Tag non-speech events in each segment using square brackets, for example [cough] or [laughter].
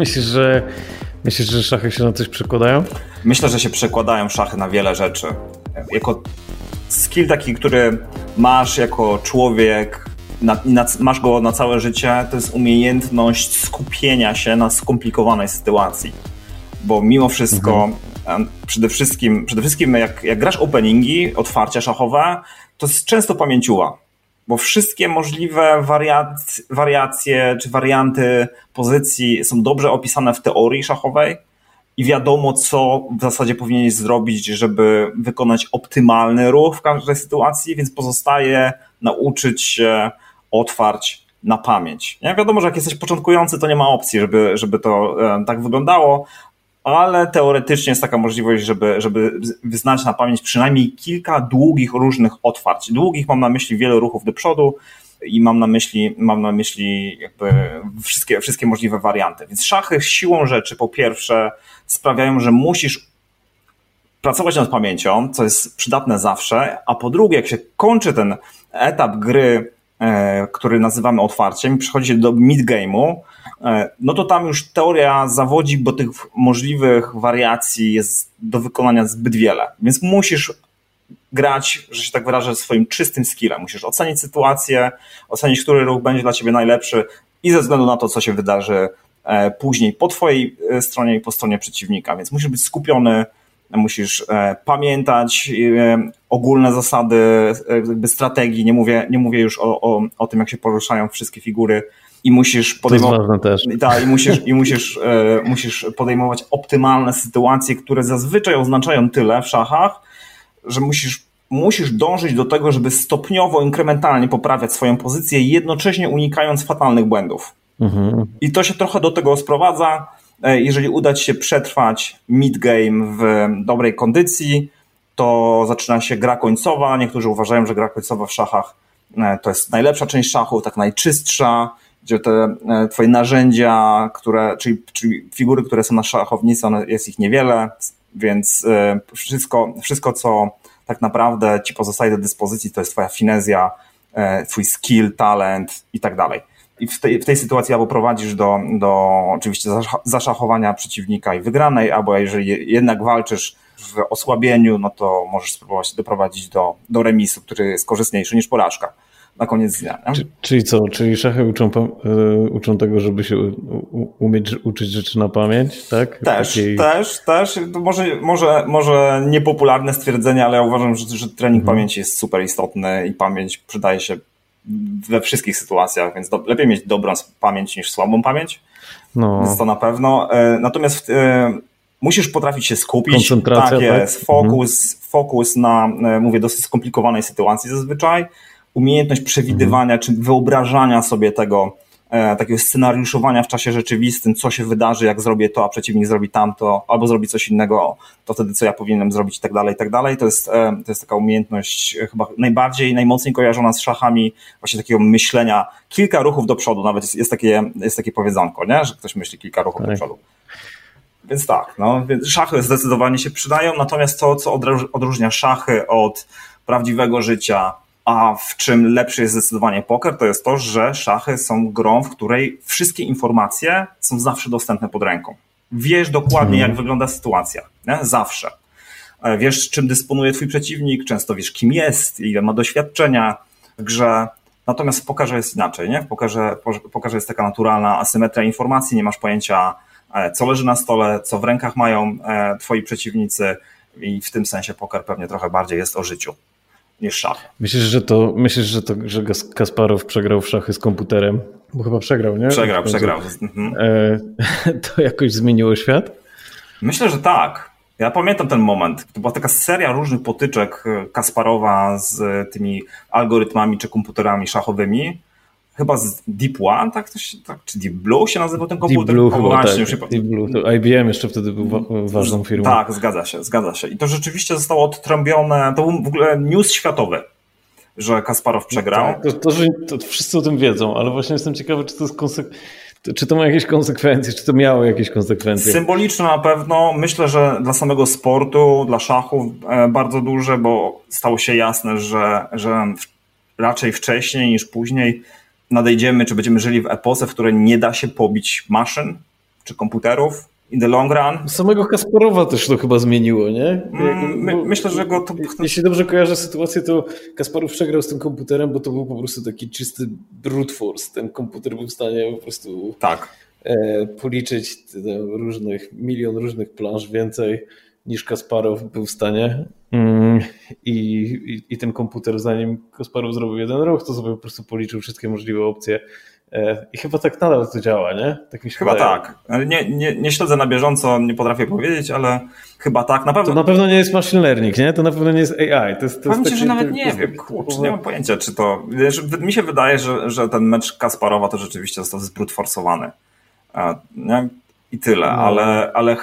Myślisz, że myślisz, że szachy się na coś przekładają? Myślę, że się przekładają szachy na wiele rzeczy. Jako skill taki, który masz jako człowiek, na, na, masz go na całe życie, to jest umiejętność skupienia się na skomplikowanej sytuacji. Bo mimo wszystko, mhm. przede wszystkim, przede wszystkim jak, jak grasz openingi, otwarcia szachowe, to jest często pamięciuwa bo wszystkie możliwe wariac wariacje czy warianty pozycji są dobrze opisane w teorii szachowej i wiadomo, co w zasadzie powinieneś zrobić, żeby wykonać optymalny ruch w każdej sytuacji, więc pozostaje nauczyć się otwarć na pamięć. Wiadomo, że jak jesteś początkujący, to nie ma opcji, żeby, żeby to e, tak wyglądało, ale teoretycznie jest taka możliwość, żeby, żeby wyznać na pamięć przynajmniej kilka długich różnych otwarć. Długich mam na myśli wiele ruchów do przodu i mam na myśli, mam na myśli jakby wszystkie, wszystkie możliwe warianty. Więc szachy siłą rzeczy po pierwsze sprawiają, że musisz pracować nad pamięcią, co jest przydatne zawsze, a po drugie, jak się kończy ten etap gry, który nazywamy otwarciem, przychodzi się do mid-game'u, E, no to tam już teoria zawodzi, bo tych możliwych wariacji jest do wykonania zbyt wiele. Więc musisz grać, że się tak wyrażę, swoim czystym skillem. Musisz ocenić sytuację, ocenić, który ruch będzie dla ciebie najlepszy i ze względu na to, co się wydarzy e, później po twojej e, stronie i po stronie przeciwnika. Więc musisz być skupiony, musisz pamiętać ogólne zasady jakby strategii. Nie mówię, nie mówię już o, o, o tym, jak się poruszają wszystkie figury i musisz podejmować. też. Tak, i musisz, [laughs] i musisz, e, musisz podejmować optymalne sytuacje, które zazwyczaj oznaczają tyle w szachach, że musisz, musisz dążyć do tego, żeby stopniowo, inkrementalnie poprawiać swoją pozycję, jednocześnie unikając fatalnych błędów. Mhm. I to się trochę do tego sprowadza. E, jeżeli uda ci się przetrwać mid-game w dobrej kondycji, to zaczyna się gra końcowa. Niektórzy uważają, że gra końcowa w szachach e, to jest najlepsza część szachów, tak najczystsza, gdzie te e, twoje narzędzia, które, czyli, czyli figury, które są na szachownicy, jest ich niewiele, więc e, wszystko, wszystko, co tak naprawdę ci pozostaje do dyspozycji, to jest twoja finezja, twój skill, talent i tak dalej. I w tej, w tej sytuacji albo prowadzisz do, do oczywiście zaszachowania przeciwnika i wygranej, albo jeżeli jednak walczysz w osłabieniu, no to możesz spróbować doprowadzić do, do remisu, który jest korzystniejszy niż porażka na koniec dnia. Czy, czyli co? Czyli szachy uczą, e, uczą tego, żeby się umieć uczyć rzeczy na pamięć, tak? Też, Takiej... też, też. To może, może, może niepopularne stwierdzenie, ale ja uważam, że, że trening mhm. pamięci jest super istotny i pamięć przydaje się we wszystkich sytuacjach, więc do, lepiej mieć dobrą pamięć niż słabą pamięć. No. Więc to na pewno. E, natomiast w, e, musisz potrafić się skupić. Koncentracja, tak jest. Tak? Fokus, mhm. fokus na, mówię, dosyć skomplikowanej sytuacji zazwyczaj umiejętność przewidywania czy wyobrażania sobie tego, e, takiego scenariuszowania w czasie rzeczywistym, co się wydarzy, jak zrobię to, a przeciwnik zrobi tamto, albo zrobi coś innego, to wtedy co ja powinienem zrobić i tak dalej, i tak dalej. To jest, e, to jest taka umiejętność e, chyba najbardziej, najmocniej kojarzona z szachami, właśnie takiego myślenia, kilka ruchów do przodu, nawet jest, jest takie, jest takie powiedzonko, nie? że ktoś myśli kilka ruchów tak. do przodu. Więc tak, no, więc szachy zdecydowanie się przydają, natomiast to, co odróżnia szachy od prawdziwego życia, a w czym lepszy jest zdecydowanie poker, to jest to, że szachy są grą, w której wszystkie informacje są zawsze dostępne pod ręką. Wiesz dokładnie, jak wygląda sytuacja. Nie? Zawsze. E, wiesz, czym dysponuje twój przeciwnik, często wiesz, kim jest, ile ma doświadczenia w grze. Natomiast w pokerze jest inaczej. Nie? W pokerze, pokerze jest taka naturalna asymetria informacji, nie masz pojęcia, co leży na stole, co w rękach mają e, twoi przeciwnicy i w tym sensie poker pewnie trochę bardziej jest o życiu niż szach. Myślisz, że to, myślisz, że to, że Kasparow przegrał w szachy z komputerem? Bo chyba przegrał, nie? Przegrał, przegrał. Mhm. E, [laughs] to jakoś zmieniło świat? Myślę, że tak. Ja pamiętam ten moment. To była taka seria różnych potyczek Kasparowa z tymi algorytmami czy komputerami szachowymi chyba z Deep One, tak, się, tak czy Deep Blue się nazywał ten komputer? Deep Blue, właśnie, tak. Deep Blue. To IBM jeszcze wtedy był wa ważną firmą. Tak, zgadza się, zgadza się. I to rzeczywiście zostało odtrąbione, to był w ogóle news światowy, że Kasparow przegrał. Tak, to, to, że, to wszyscy o tym wiedzą, ale właśnie jestem ciekawy, czy to jest czy to ma jakieś konsekwencje, czy to miało jakieś konsekwencje? Symboliczne na pewno. Myślę, że dla samego sportu, dla szachów e, bardzo duże, bo stało się jasne, że, że raczej wcześniej niż później nadejdziemy, czy będziemy żyli w epoce, w której nie da się pobić maszyn, czy komputerów in the long run. Samego Kasparowa też to chyba zmieniło, nie? Mm, my, myślę, że go to... Jeśli dobrze kojarzę sytuację, to Kasparow przegrał z tym komputerem, bo to był po prostu taki czysty brute force. Ten komputer był w stanie po prostu tak. e, policzyć różnych, milion różnych planż więcej niż Kasparow był w stanie. Mm, I, i, I ten komputer, zanim Kasparow zrobił jeden ruch, to sobie po prostu policzył wszystkie możliwe opcje E, I chyba tak nadal to działa, nie? Tak mi się chyba wydaje. tak. Nie, nie, nie śledzę na bieżąco, nie potrafię powiedzieć, ale chyba tak. Na pewno... To na pewno nie jest machine learning, nie? To na pewno nie jest AI. To jest, to jest taki, że nawet nie wiem, kurczę, nie mam pojęcia, czy to... Mi się wydaje, że, że ten mecz Kasparowa to rzeczywiście został zbrutforsowany. Nie? I tyle, no. ale, ale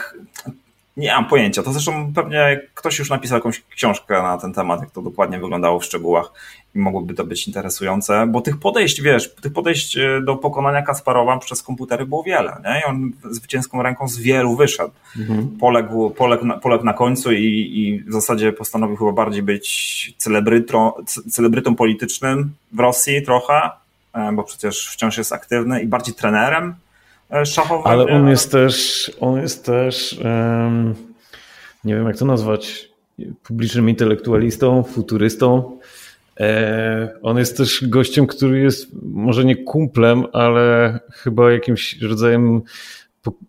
nie mam pojęcia. To zresztą pewnie ktoś już napisał jakąś książkę na ten temat, jak to dokładnie wyglądało w szczegółach i mogłoby to być interesujące, bo tych podejść, wiesz, tych podejść e, do pokonania Kasparowa przez komputery było wiele, nie? I on zwycięską ręką z wielu wyszedł. Mhm. Poległ, poległ, na, poległ na końcu i, i w zasadzie postanowił chyba bardziej być celebrytą, celebrytą politycznym w Rosji trochę, e, bo przecież wciąż jest aktywny i bardziej trenerem E. Ale on jest też, on jest też, um, nie wiem jak to nazwać, publicznym intelektualistą, futurystą. E, on jest też gościem, który jest może nie kumplem, ale chyba jakimś rodzajem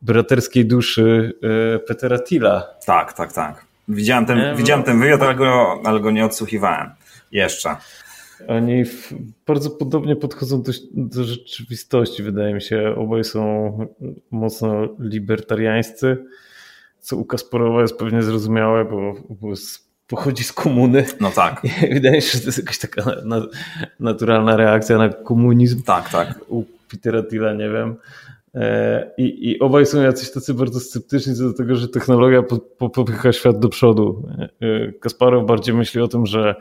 braterskiej duszy e, Petera Tilla. Tak, tak, tak. Widziałem ten, widziałem ten wywiad, ale go, ale go nie odsłuchiwałem. Jeszcze. Oni bardzo podobnie podchodzą do, do, rzeczywistości, wydaje mi się. Obaj są mocno libertariańscy, co u Kasparowa jest pewnie zrozumiałe, bo, bo pochodzi z komuny. No tak. [laughs] I wydaje mi się, że to jest jakaś taka na, naturalna reakcja na komunizm. Tak, tak. U Petera Tilla nie wiem. E, I, I obaj są jacyś tacy bardzo sceptyczni co do tego, że technologia popycha świat do przodu. E, Kasparow bardziej myśli o tym, że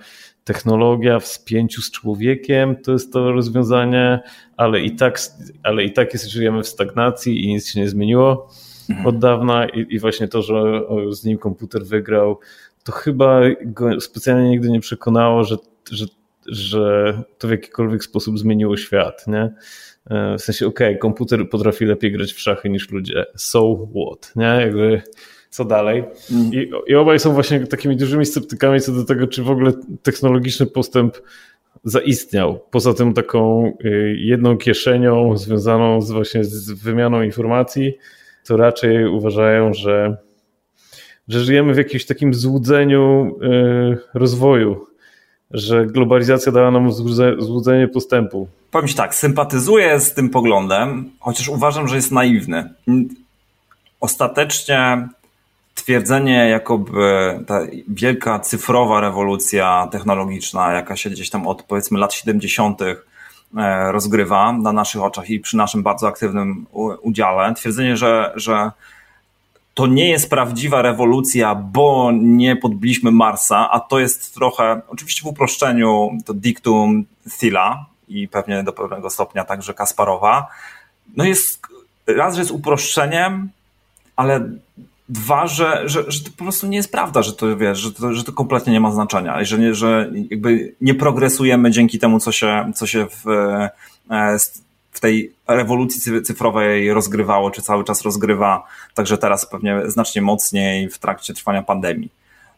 technologia w spięciu z człowiekiem to jest to rozwiązanie, ale i tak, ale i tak jest, żyjemy w stagnacji i nic się nie zmieniło mhm. od dawna i, i właśnie to, że z nim komputer wygrał, to chyba go specjalnie nigdy nie przekonało, że, że, że to w jakikolwiek sposób zmieniło świat, nie? E, w sensie, okej, okay, komputer potrafi lepiej grać w szachy niż ludzie. So what? Nie? Jakby co dalej. Mm. I, I obaj są właśnie takimi dużymi sceptykami co do tego, czy w ogóle technologiczny postęp zaistniał. Poza tym taką y, jedną kieszenią związaną z właśnie z wymianą informacji, to raczej uważają, że, że żyjemy w jakimś takim złudzeniu y, rozwoju, że globalizacja dała nam złudzenie postępu. Powiem Ci tak, sympatyzuję z tym poglądem, chociaż uważam, że jest naiwny. Ostatecznie twierdzenie, jakoby ta wielka cyfrowa rewolucja technologiczna, jaka się gdzieś tam od powiedzmy lat 70. E, rozgrywa na naszych oczach i przy naszym bardzo aktywnym udziale, twierdzenie, że, że to nie jest prawdziwa rewolucja, bo nie podbiliśmy Marsa, a to jest trochę, oczywiście w uproszczeniu, to dictum Thila i pewnie do pewnego stopnia także Kasparowa, no jest raz, że jest uproszczeniem, ale Dwa, że, że, że to po prostu nie jest prawda, że to wiesz, że to, że to kompletnie nie ma znaczenia i że, nie, że jakby nie progresujemy dzięki temu, co się, co się w, e, w tej rewolucji cyfrowej rozgrywało, czy cały czas rozgrywa, także teraz pewnie znacznie mocniej w trakcie trwania pandemii.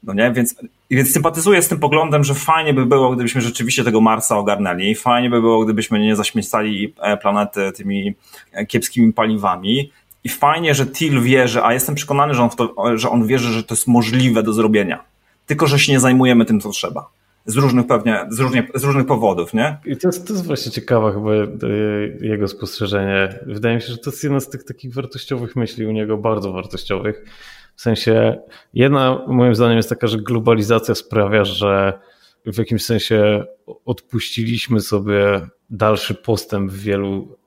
No nie? Więc, więc sympatyzuję z tym poglądem, że fajnie by było, gdybyśmy rzeczywiście tego Marsa ogarnęli, fajnie by było, gdybyśmy nie zaśmiecali e, planety tymi e, kiepskimi paliwami, i fajnie, że Till wierzy, a jestem przekonany, że on, to, że on wierzy, że to jest możliwe do zrobienia. Tylko, że się nie zajmujemy tym, co trzeba. Z różnych pewnie, z, różnie, z różnych powodów, nie? I to jest, to jest właśnie ciekawe chyba e, jego spostrzeżenie. Wydaje mi się, że to jest jedna z tych takich wartościowych myśli u niego, bardzo wartościowych. W sensie, jedna moim zdaniem jest taka, że globalizacja sprawia, że w jakimś sensie odpuściliśmy sobie dalszy postęp w wielu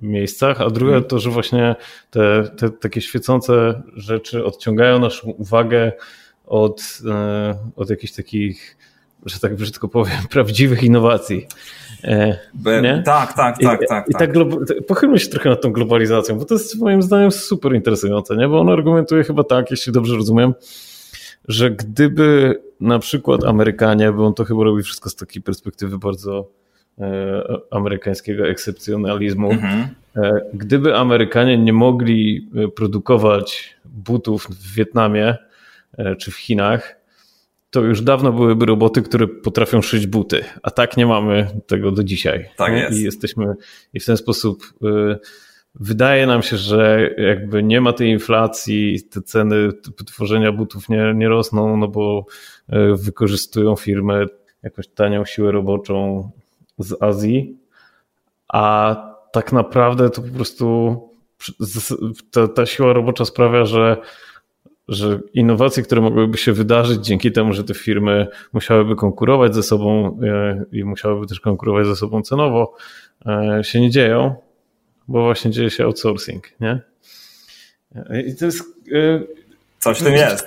miejscach, a drugie mhm. to, że właśnie te, te takie świecące rzeczy odciągają naszą uwagę od, e, od jakichś takich, że tak brzydko powiem, [laughs] prawdziwych innowacji. E, nie? Tak, tak, tak, I, tak. I tak, tak pochylmy się trochę nad tą globalizacją, bo to jest moim zdaniem super interesujące, nie? bo on argumentuje chyba tak, jeśli dobrze rozumiem, że gdyby na przykład Amerykanie, bo on to chyba robi wszystko z takiej perspektywy bardzo amerykańskiego ekscepcjonalizmu. Mhm. Gdyby Amerykanie nie mogli produkować butów w Wietnamie czy w Chinach, to już dawno byłyby roboty, które potrafią szyć buty, a tak nie mamy tego do dzisiaj. Tak jest. I jesteśmy i w ten sposób wydaje nam się, że jakby nie ma tej inflacji, te ceny tworzenia butów nie, nie rosną, no bo wykorzystują firmy jakąś tanią siłę roboczą z Azji, a tak naprawdę to po prostu ta, ta siła robocza sprawia, że że innowacje, które mogłyby się wydarzyć dzięki temu, że te firmy musiałyby konkurować ze sobą e, i musiałyby też konkurować ze sobą cenowo, e, się nie dzieją, bo właśnie dzieje się outsourcing, nie? E, I to jest... Coś w tym jest.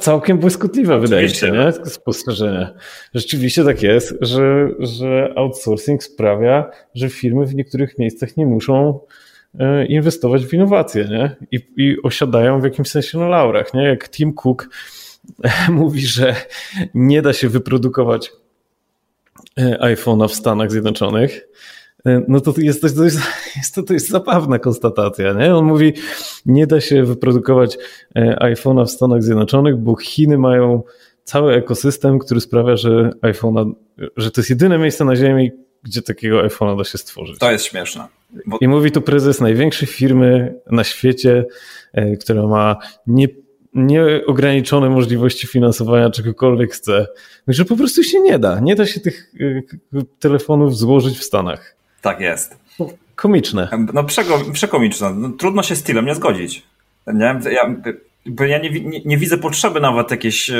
Całkiem błyskotliwe Oczywiście. wydaje się, nie? Spostrzeżenie. Rzeczywiście tak jest, że, że outsourcing sprawia, że firmy w niektórych miejscach nie muszą E, inwestować w innowacje nie? I, i osiadają w jakimś sensie na laurach. Nie? Jak Tim Cook [laughs] mówi, że nie da się wyprodukować e, iPhone'a w Stanach Zjednoczonych, no to jest to, [laughs] jest, to, to jest zabawna konstatacja. Nie? On mówi, nie da się wyprodukować iPhone'a w Stanach Zjednoczonych, bo Chiny mają cały ekosystem, który sprawia, że iPhone'a, że to jest jedyne miejsce na Ziemi, gdzie takiego iPhone'a da się stworzyć. To jest śmieszne. Bo... I mówi tu prezes największej firmy na świecie, e, która ma nie, nieograniczone możliwości finansowania czegokolwiek chce, że po prostu się nie da. Nie da się tych e, telefonów złożyć w Stanach. Tak jest. Komiczne. No przekomiczne. No, trudno się z stylem nie zgodzić. Nie? Ja, bo ja nie, nie, nie widzę potrzeby nawet jakiejś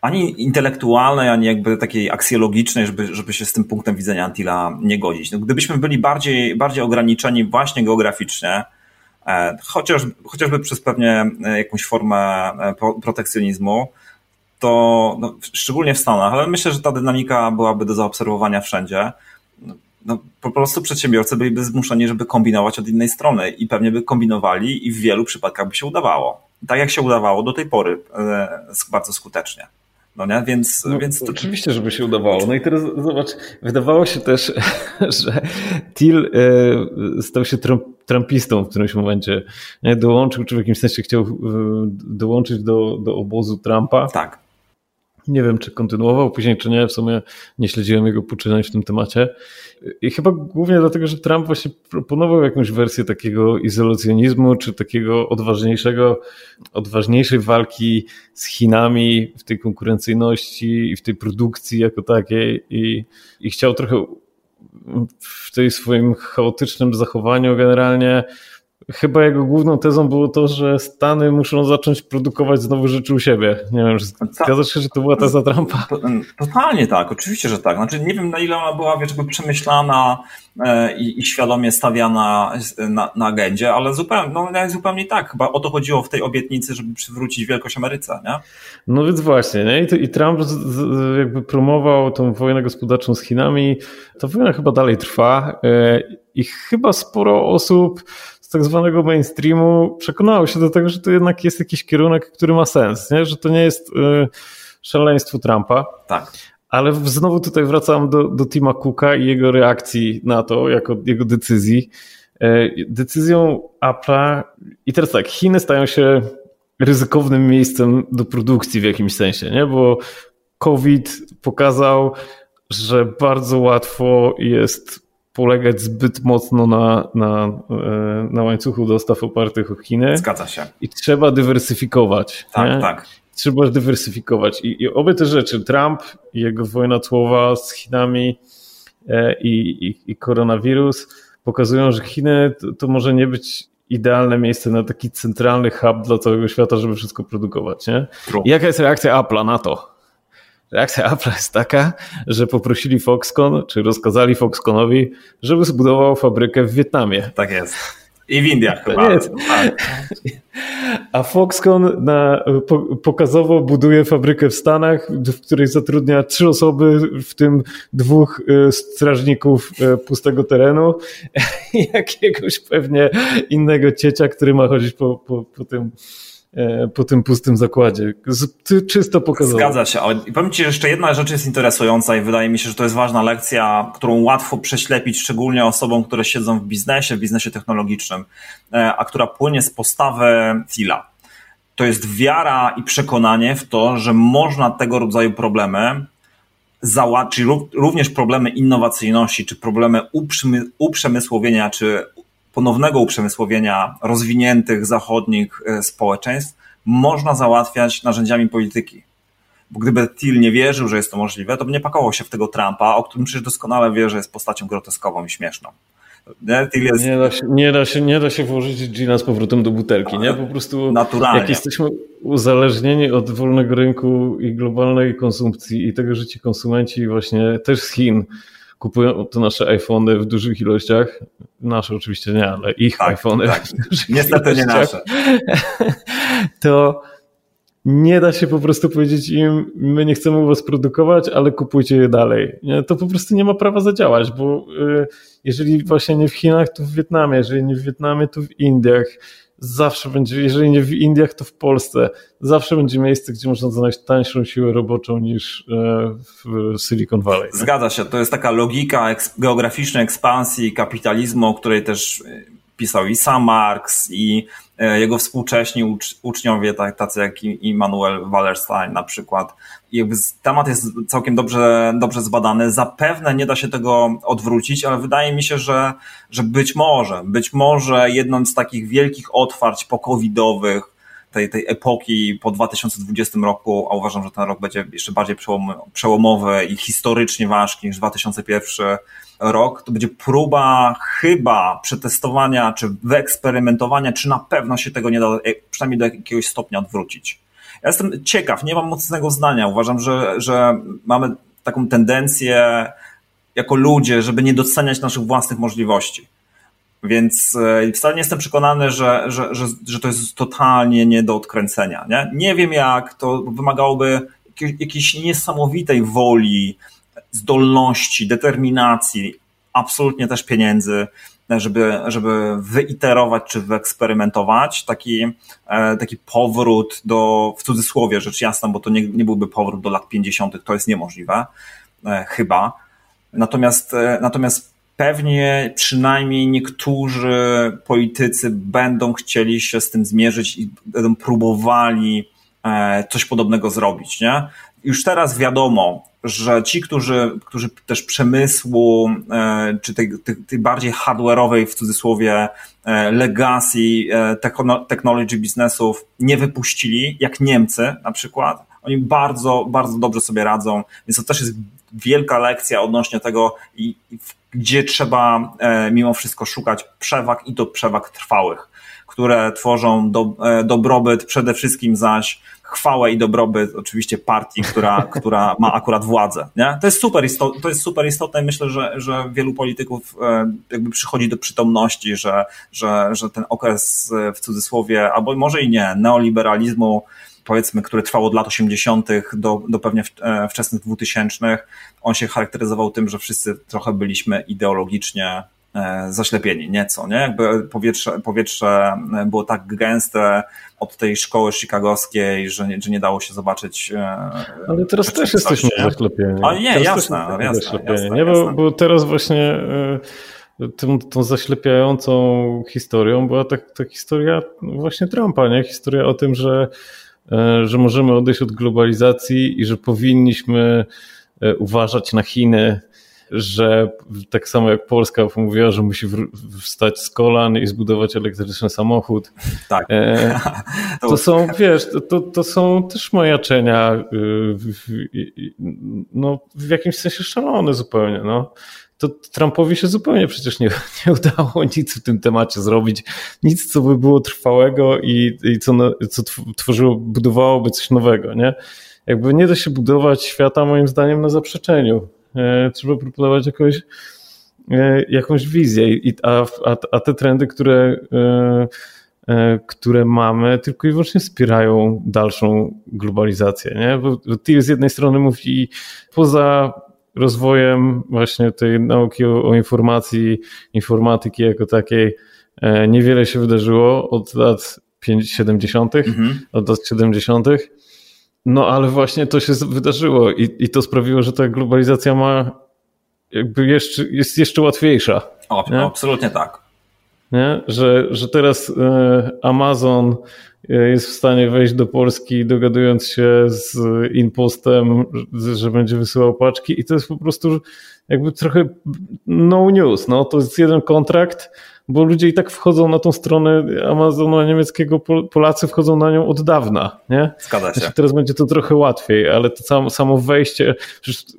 ani intelektualnej, ani jakby takiej aksjologicznej, żeby, żeby się z tym punktem widzenia Antila nie godzić. No, gdybyśmy byli bardziej, bardziej ograniczeni właśnie geograficznie, e, chociaż, chociażby przez pewnie e, jakąś formę e, protekcjonizmu, to no, szczególnie w Stanach, ale myślę, że ta dynamika byłaby do zaobserwowania wszędzie. No, po prostu przedsiębiorcy byliby zmuszeni, żeby kombinować od innej strony i pewnie by kombinowali i w wielu przypadkach by się udawało. Tak jak się udawało do tej pory bardzo skutecznie. No nie? Więc, no, więc to... Oczywiście, żeby się udawało. No i teraz zobacz, wydawało się też, [laughs] że Till e, stał się trumpistą w którymś momencie. Dołączył, czy w jakimś sensie chciał e, dołączyć do, do obozu Trumpa. Tak. Nie wiem, czy kontynuował później, czy nie. W sumie nie śledziłem jego poczynań w tym temacie. I chyba głównie dlatego, że Trump właśnie proponował jakąś wersję takiego izolacjonizmu, czy takiego odważniejszego, odważniejszej walki z Chinami w tej konkurencyjności i w tej produkcji jako takiej. I, i chciał trochę w tej swoim chaotycznym zachowaniu generalnie chyba jego główną tezą było to, że Stany muszą zacząć produkować znowu rzeczy u siebie. Nie wiem, zgadzasz się, że to była teza Trumpa? Totalnie tak, oczywiście, że tak. Znaczy nie wiem na ile ona była, wiesz, przemyślana e, i, i świadomie stawiana na, na agendzie, ale zupełnie, no, zupełnie tak. Chyba o to chodziło w tej obietnicy, żeby przywrócić wielkość Ameryce, nie? No więc właśnie, nie? I, i Trump z, z, jakby promował tą wojnę gospodarczą z Chinami. Ta wojna chyba dalej trwa e, i chyba sporo osób tak zwanego mainstreamu przekonało się do tego, że to jednak jest jakiś kierunek, który ma sens, nie? że to nie jest y, szaleństwo Trumpa. Tak. Ale znowu tutaj wracam do, do Tima Cooka i jego reakcji na to, jako jego decyzji. Y, decyzją Apple'a i teraz tak, Chiny stają się ryzykownym miejscem do produkcji w jakimś sensie, nie? bo COVID pokazał, że bardzo łatwo jest polegać zbyt mocno na, na, e, na łańcuchu dostaw opartych o Chiny. Zgadza się. I trzeba dywersyfikować. Tak, nie? tak. Trzeba dywersyfikować. I, I obie te rzeczy, Trump jego wojna cłowa z Chinami e, i, i, i koronawirus, pokazują, że Chiny to, to może nie być idealne miejsce na taki centralny hub dla całego świata, żeby wszystko produkować. Nie? I jaka jest reakcja Apple'a na to? Reakcja Apple jest taka, że poprosili Foxconn, czy rozkazali Foxconnowi, żeby zbudował fabrykę w Wietnamie. Tak jest. I w Indiach chyba. Tak. A Foxconn na, pokazowo buduje fabrykę w Stanach, w której zatrudnia trzy osoby, w tym dwóch e, strażników e, pustego terenu [laughs] i jakiegoś pewnie innego ciecia, który ma chodzić po, po, po tym po tym pustym zakładzie. Czysto pokazało. Zgadza się, ale powiem Ci, że jeszcze jedna rzecz jest interesująca i wydaje mi się, że to jest ważna lekcja, którą łatwo prześlepić, szczególnie osobom, które siedzą w biznesie, w biznesie technologicznym, e, a która płynie z postawy Thila. To jest wiara i przekonanie w to, że można tego rodzaju problemy załatwić, również problemy innowacyjności, czy problemy uprzemysłowienia, czy ponownego uprzemysłowienia rozwiniętych zachodnich e, społeczeństw można załatwiać narzędziami polityki. Bo gdyby Thiel nie wierzył, że jest to możliwe, to by nie pakował się w tego Trumpa, o którym przecież doskonale wie, że jest postacią groteskową i śmieszną. Nie, jest... nie, da się, nie, da się, nie da się włożyć Gina z powrotem do butelki, nie? Po prostu Naturalnie. jak jesteśmy uzależnieni od wolnego rynku i globalnej konsumpcji i tego, że ci konsumenci właśnie też z Chin kupują to nasze iPhony w dużych ilościach. Nasze oczywiście nie, ale ich tak, iPhony. Tak. Niestety nie nasze. [laughs] To nie da się po prostu powiedzieć im, my nie chcemy u was produkować, ale kupujcie je dalej. Nie? To po prostu nie ma prawa zadziałać, bo y, jeżeli właśnie nie w Chinach, to w Wietnamie, jeżeli nie w Wietnamie, to w Indiach zawsze będzie, jeżeli nie w Indiach, to w Polsce, zawsze będzie miejsce, gdzie można znaleźć tańszą siłę roboczą niż e, w Silicon Valley. Zgadza się, to jest taka logika geograficznej ekspansji kapitalizmu, o której też pisał i sam Marx, i e, jego współcześni ucz, uczniowie, tak, tacy jak Immanuel Wallerstein na przykład. I jakby temat jest całkiem dobrze, dobrze zbadany. Zapewne nie da się tego odwrócić, ale wydaje mi się, że, że być może, być może jedną z takich wielkich otwarć pokowidowych, tej, tej epoki po 2020 roku, a uważam, że ten rok będzie jeszcze bardziej przełomowy i historycznie ważki niż 2001 rok, to będzie próba chyba przetestowania, czy wyeksperymentowania, czy na pewno się tego nie da, przynajmniej do jakiegoś stopnia odwrócić. Ja jestem ciekaw, nie mam mocnego zdania. Uważam, że, że mamy taką tendencję jako ludzie, żeby nie doceniać naszych własnych możliwości. Więc e, wcale nie jestem przekonany, że, że, że, że to jest totalnie nie do odkręcenia. Nie, nie wiem jak, to wymagałoby jakiejś niesamowitej woli, zdolności, determinacji, absolutnie też pieniędzy, żeby, żeby wyiterować czy wyeksperymentować taki, e, taki powrót do, w cudzysłowie rzecz jasna, bo to nie, nie byłby powrót do lat 50., to jest niemożliwe, e, chyba. Natomiast, natomiast pewnie przynajmniej niektórzy politycy będą chcieli się z tym zmierzyć i będą próbowali coś podobnego zrobić, nie? Już teraz wiadomo, że ci, którzy, którzy też przemysłu, e, czy tej, tej, bardziej hardware'owej w cudzysłowie e, legacy e, technology biznesów nie wypuścili, jak Niemcy na przykład, oni bardzo, bardzo dobrze sobie radzą, więc to też jest wielka lekcja odnośnie tego, gdzie trzeba mimo wszystko szukać przewag i to przewag trwałych, które tworzą do, dobrobyt przede wszystkim zaś chwałę i dobrobyt oczywiście partii, która, [laughs] która ma akurat władzę. Nie? To, jest super istotne, to jest super istotne myślę, że, że wielu polityków e, jakby przychodzi do przytomności, że, że, że ten okres e, w cudzysłowie, albo może i nie, neoliberalizmu, powiedzmy, który trwał od lat 80. do, do pewnie e, wczesnych 2000, on się charakteryzował tym, że wszyscy trochę byliśmy ideologicznie zaślepieni, nieco, nie? Jakby powietrze, powietrze było tak gęste, od tej szkoły chicagowskiej, że, że nie dało się zobaczyć. E, Ale teraz też jesteśmy zaślepieni. Ale nie, teraz jasne, jasne, jasne, nie? Bo, bo teraz właśnie e, tą, zaślepiającą historią była ta, ta historia właśnie Trumpa, nie? Historia o tym, że, e, że możemy odejść od globalizacji i że powinniśmy uważać na Chiny że tak samo jak Polska mówiła, że musi wstać z kolan i zbudować elektryczny samochód. Tak. E, [laughs] to są, wiesz, to, to są też majaczenia no, w jakimś sensie szalone zupełnie. No. To Trumpowi się zupełnie przecież nie, [laughs] nie udało nic w tym temacie zrobić. Nic, co by było trwałego i, i co, co tworzyło, budowałoby coś nowego, nie? Jakby nie da się budować świata moim zdaniem na zaprzeczeniu. E, trzeba proponować jakąś, e, jakąś wizję, a, a, a te trendy, które, e, które mamy, tylko i wyłącznie wspierają dalszą globalizację. Nie? Bo TIL z jednej strony mówi, poza rozwojem właśnie tej nauki o, o informacji, informatyki jako takiej, niewiele się wydarzyło od lat 70., mhm. od lat 70. No ale właśnie to się wydarzyło i, i to sprawiło, że ta globalizacja ma jakby jeszcze, jest jeszcze łatwiejsza. O, absolutnie tak. Nie? Że, że teraz e, Amazon e, jest w stanie wejść do Polski, dogadując się z Inpostem, że będzie wysyłał paczki, i to jest po prostu jakby trochę no news. No, to jest jeden kontrakt, bo ludzie i tak wchodzą na tą stronę Amazona niemieckiego, Polacy wchodzą na nią od dawna, nie? Zgadza się. Znaczy, teraz będzie to trochę łatwiej, ale to samo, samo wejście,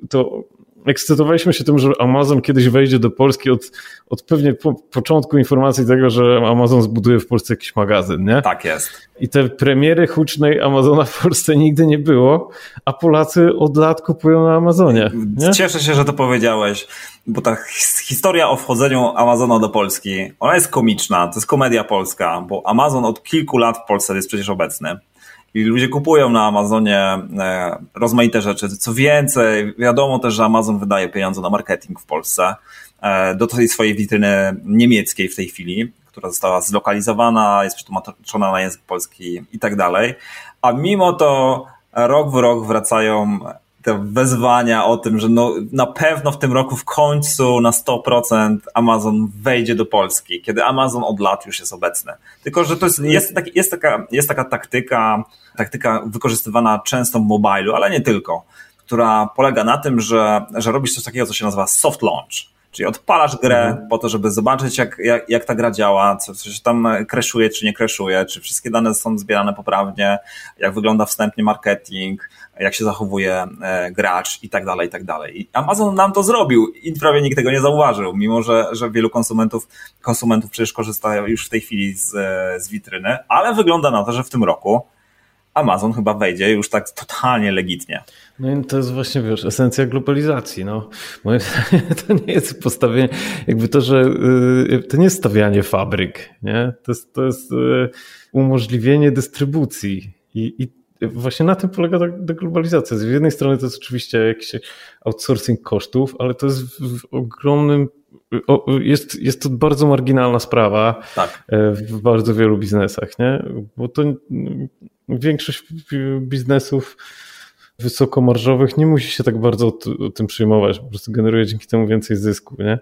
to ekscytowaliśmy się tym, że Amazon kiedyś wejdzie do Polski od, od pewnie po, początku informacji tego, że Amazon zbuduje w Polsce jakiś magazyn, nie? Tak jest. I te premiery hucznej Amazona w Polsce nigdy nie było, a Polacy od lat kupują na Amazonie. Nie? Cieszę się, że to powiedziałeś, bo ta historia o wchodzeniu Amazona do Polski, ona jest komiczna, to jest komedia polska, bo Amazon od kilku lat w Polsce jest przecież obecny. I ludzie kupują na Amazonie e, rozmaite rzeczy. Co więcej, wiadomo też, że Amazon wydaje pieniądze na marketing w Polsce e, do tej swojej witryny niemieckiej w tej chwili, która została zlokalizowana, jest przetłumaczona na język polski i tak dalej. A mimo to rok w rok wracają te wezwania o tym, że no, na pewno w tym roku w końcu na 100% Amazon wejdzie do Polski, kiedy Amazon od lat już jest obecny. Tylko, że to jest, jest, tak, jest, taka, jest taka taktyka, taktyka wykorzystywana często w mobilu, ale nie tylko, która polega na tym, że, że robisz coś takiego, co się nazywa soft launch. Czyli odpalasz grę mhm. po to, żeby zobaczyć, jak, jak, jak ta gra działa, co, co się tam kreszuje, czy nie kreszuje, czy wszystkie dane są zbierane poprawnie, jak wygląda wstępnie marketing, jak się zachowuje e, gracz i tak dalej, i tak dalej. Amazon nam to zrobił i prawie nikt tego nie zauważył, mimo że, że wielu konsumentów, konsumentów przecież korzysta już w tej chwili z, e, z witryny, ale wygląda na to, że w tym roku Amazon chyba wejdzie już tak totalnie legitnie. No i to jest właśnie, wiesz, esencja globalizacji. No. Moje [laughs] to nie jest postawienie, jakby to, że y, to nie jest stawianie fabryk, nie? To jest, to jest y, umożliwienie dystrybucji i, i właśnie na tym polega ta, ta globalizacja. Z jednej strony to jest oczywiście jakiś outsourcing kosztów, ale to jest w ogromnym jest, jest to bardzo marginalna sprawa tak. E, w bardzo wielu biznesach, nie? Bo to większość biznesów wysokomarżowych nie musi się tak bardzo o, o, tym przyjmować, po prostu generuje dzięki temu więcej zysku, nie?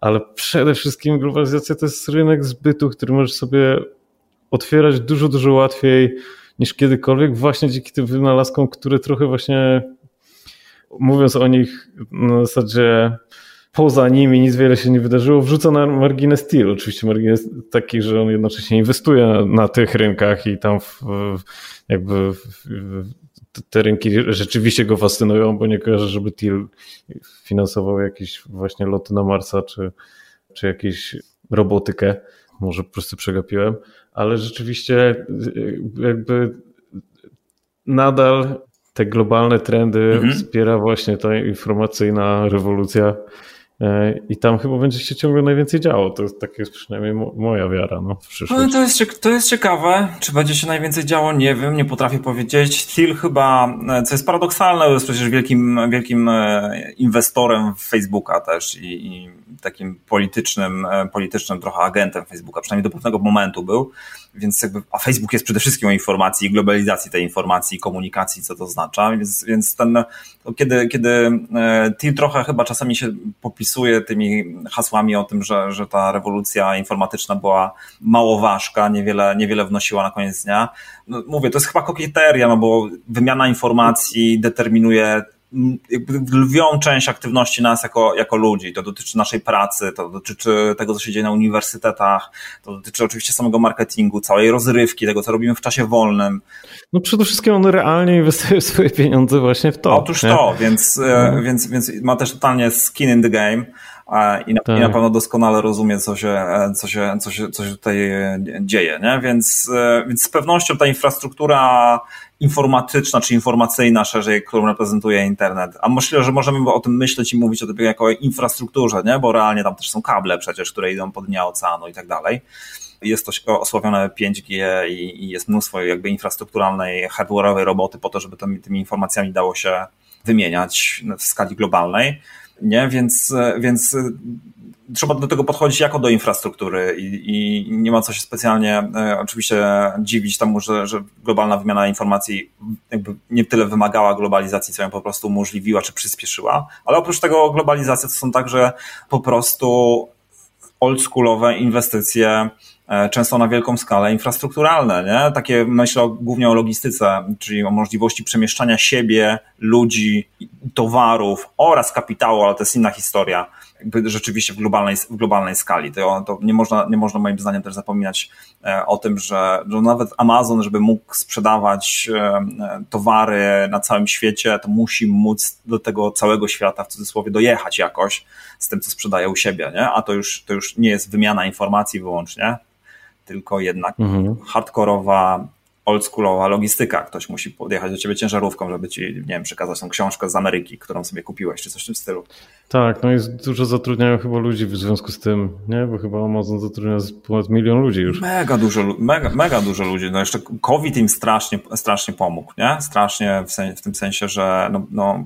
Ale przede wszystkim globalizacja to jest rynek zbytu, który możesz sobie otwierać dużo, dużo łatwiej niż kiedykolwiek, właśnie dzięki tym wynalazkom, które trochę właśnie mówiąc o nich na zasadzie poza nimi nic wiele się nie wydarzyło, wrzuca na margines Steel. Oczywiście margines taki, że on jednocześnie inwestuje na, na tych rynkach i tam w, jakby w, te rynki rzeczywiście go fascynują, bo nie kojarzę, żeby Til finansował jakieś właśnie loty na Marsa czy, czy jakieś robotykę. Może po prostu przegapiłem, ale rzeczywiście jakby nadal te globalne trendy mhm. wspiera właśnie ta informacyjna rewolucja I tam chyba będzie się ciągle najwięcej działo. To jest, tak jest przynajmniej moja wiara no, w przyszłość. No, to, jest, to jest ciekawe. Czy będzie się najwięcej działo? Nie wiem, nie potrafię powiedzieć. Thiel chyba, e, co jest paradoksalne, jest przecież wielkim, wielkim e, inwestorem w Facebooka też i, i takim politycznym, politycznym trochę agentem Facebooka, przynajmniej do pewnego momentu był. Więc jakby, a Facebook jest przede wszystkim o informacji, globalizacji tej informacji, komunikacji, co to oznacza. Więc, więc ten, kiedy, kiedy Thiel trochę chyba czasami się popisuje tymi hasłami o tym, że, że ta rewolucja informatyczna była mało ważka, niewiele, niewiele wnosiła na koniec dnia. No, mówię, to jest chyba kokieteria, no bo wymiana informacji determinuje lwią część aktywności nas jako, jako ludzi. To dotyczy naszej pracy, to dotyczy tego, co się dzieje na uniwersytetach, to dotyczy oczywiście samego marketingu, całej rozrywki, tego, co robimy w czasie wolnym. No przede wszystkim on realnie inwestuje [laughs] swoje pieniądze właśnie w to. Otóż nie? to, więc, e, no. więc, więc ma też totalnie skin in the game. E, I na, tak. I na pewno doskonale rozumie, co się, e, co się, co się, co się tutaj dzieje. Nie? Więc, więc z pewnością ta infrastruktura informatyczna czy informacyjna szerzej, którą reprezentuje internet. A myślę, że możemy o tym myśleć i mówić o tym jako o infrastrukturze, nie? bo realnie tam też są kable przecież, które idą pod dnia oceanu i tak dalej. Jest to osławione 5G i, i jest mnóstwo jakby infrastrukturalnej, hardware'owej roboty po to, żeby tymi, tymi informacjami dało się wymieniać w skali globalnej. Nie? Więc, więc trzeba do tego podchodzić jako do infrastruktury i, i nie ma co się specjalnie e, oczywiście dziwić temu, że, że globalna wymiana informacji jakby nie tyle wymagała globalizacji, co ją po prostu umożliwiła czy przyspieszyła, ale oprócz tego globalizacja to są także po prostu oldschoolowe inwestycje E, często na wielką skalę infrastrukturalne, nie? Takie myślę głównie o logistyce, czyli o możliwości przemieszczania siebie, ludzi, towarów oraz kapitału, ale to jest inna historia, jakby rzeczywiście w globalnej, w globalnej skali. To, to nie, można, nie można moim zdaniem też zapominać e, o tym, że, że nawet Amazon, żeby mógł sprzedawać e, towary na całym świecie, to musi móc do tego całego świata w cudzysłowie dojechać jakoś z tym, co sprzedaje u siebie, nie? a to już, to już nie jest wymiana informacji wyłącznie, tylko jednak mhm. hardkorowa, oldschoolowa logistyka. Ktoś musi podjechać do ciebie ciężarówką, żeby ci, nie wiem, przekazać tą książkę z Ameryki, którą sobie kupiłeś, czy coś w tym stylu. Tak, no jest dużo zatrudniają chyba ludzi w związku z tym, nie? Bo chyba Amazon zatrudnia ponad milion ludzi już. Mega dużo, mega, mega dużo ludzi. No jeszcze COVID im strasznie, strasznie pomógł, nie? Strasznie w, sen, w tym sensie, że no, no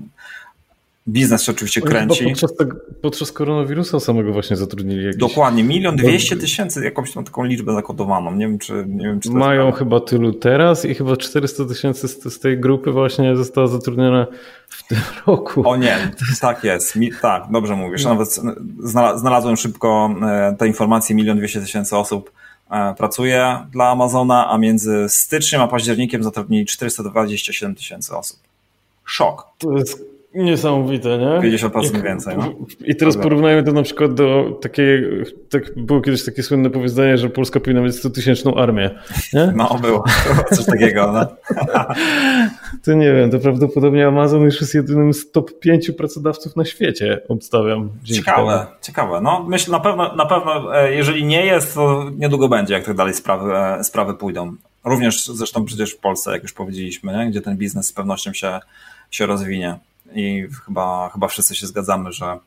Biznes się oczywiście kręci. Podczas, tego, podczas koronawirusa samego właśnie zatrudnili jakieś... Dokładnie, milion dwieście tysięcy, jakąś tam taką liczbę zakodowaną. Nie wiem, czy, nie wiem, czy Mają chyba tylu teraz i chyba 400 tysięcy z, z, tej grupy właśnie została zatrudniona w tym [laughs] roku. O nie, tak jest. Mi, tak, dobrze mówisz. Nawet znalazłem szybko e, te informacje, milion dwieście tysięcy osób e, pracuje dla Amazona, a między styczniem a październikiem zatrudnili 427 tysięcy osób. Szok. To jest Niesamowite, nie? 50% więcej. No. I teraz porównajmy to na przykład do takiej, tak było kiedyś takie słynne powiedzenie, że Polska powinna mieć 100 tysięczną armię. Nie? [laughs] No, było. Coś takiego, no. [laughs] To nie wiem, to prawdopodobnie Amazon już jest jedynym z top 5 pracodawców na świecie, obstawiam. Ciekawe, temu. ciekawe. No, myślę, na pewno, na pewno, e, jeżeli nie jest, to niedługo będzie, jak tak dalej sprawy, e, sprawy pójdą. Również zresztą przecież w Polsce, jak już powiedzieliśmy, nie? gdzie ten biznes z pewnością się, się rozwinie i chyba, chyba wszyscy się zgadzamy, że,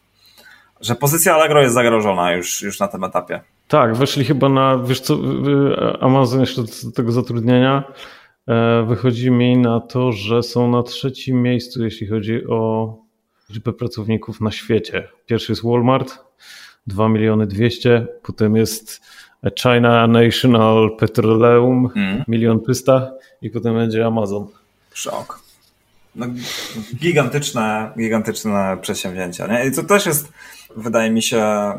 że pozycja Allegro jest zagrożona już, już na tym etapie. Tak, weszli chyba na, wiesz co, Amazon jeszcze do tego zatrudnienia e, wychodzi mi na to, że są na trzecim miejscu, jeśli chodzi o liczbę pracowników na świecie. Pierwszy jest Walmart, 2 miliony 200, potem jest China National Petroleum, mm. milion 300 i potem będzie Amazon. Szok no, gigantyczne, gigantyczne przedsięwzięcia. Nie? I to też jest, wydaje mi się,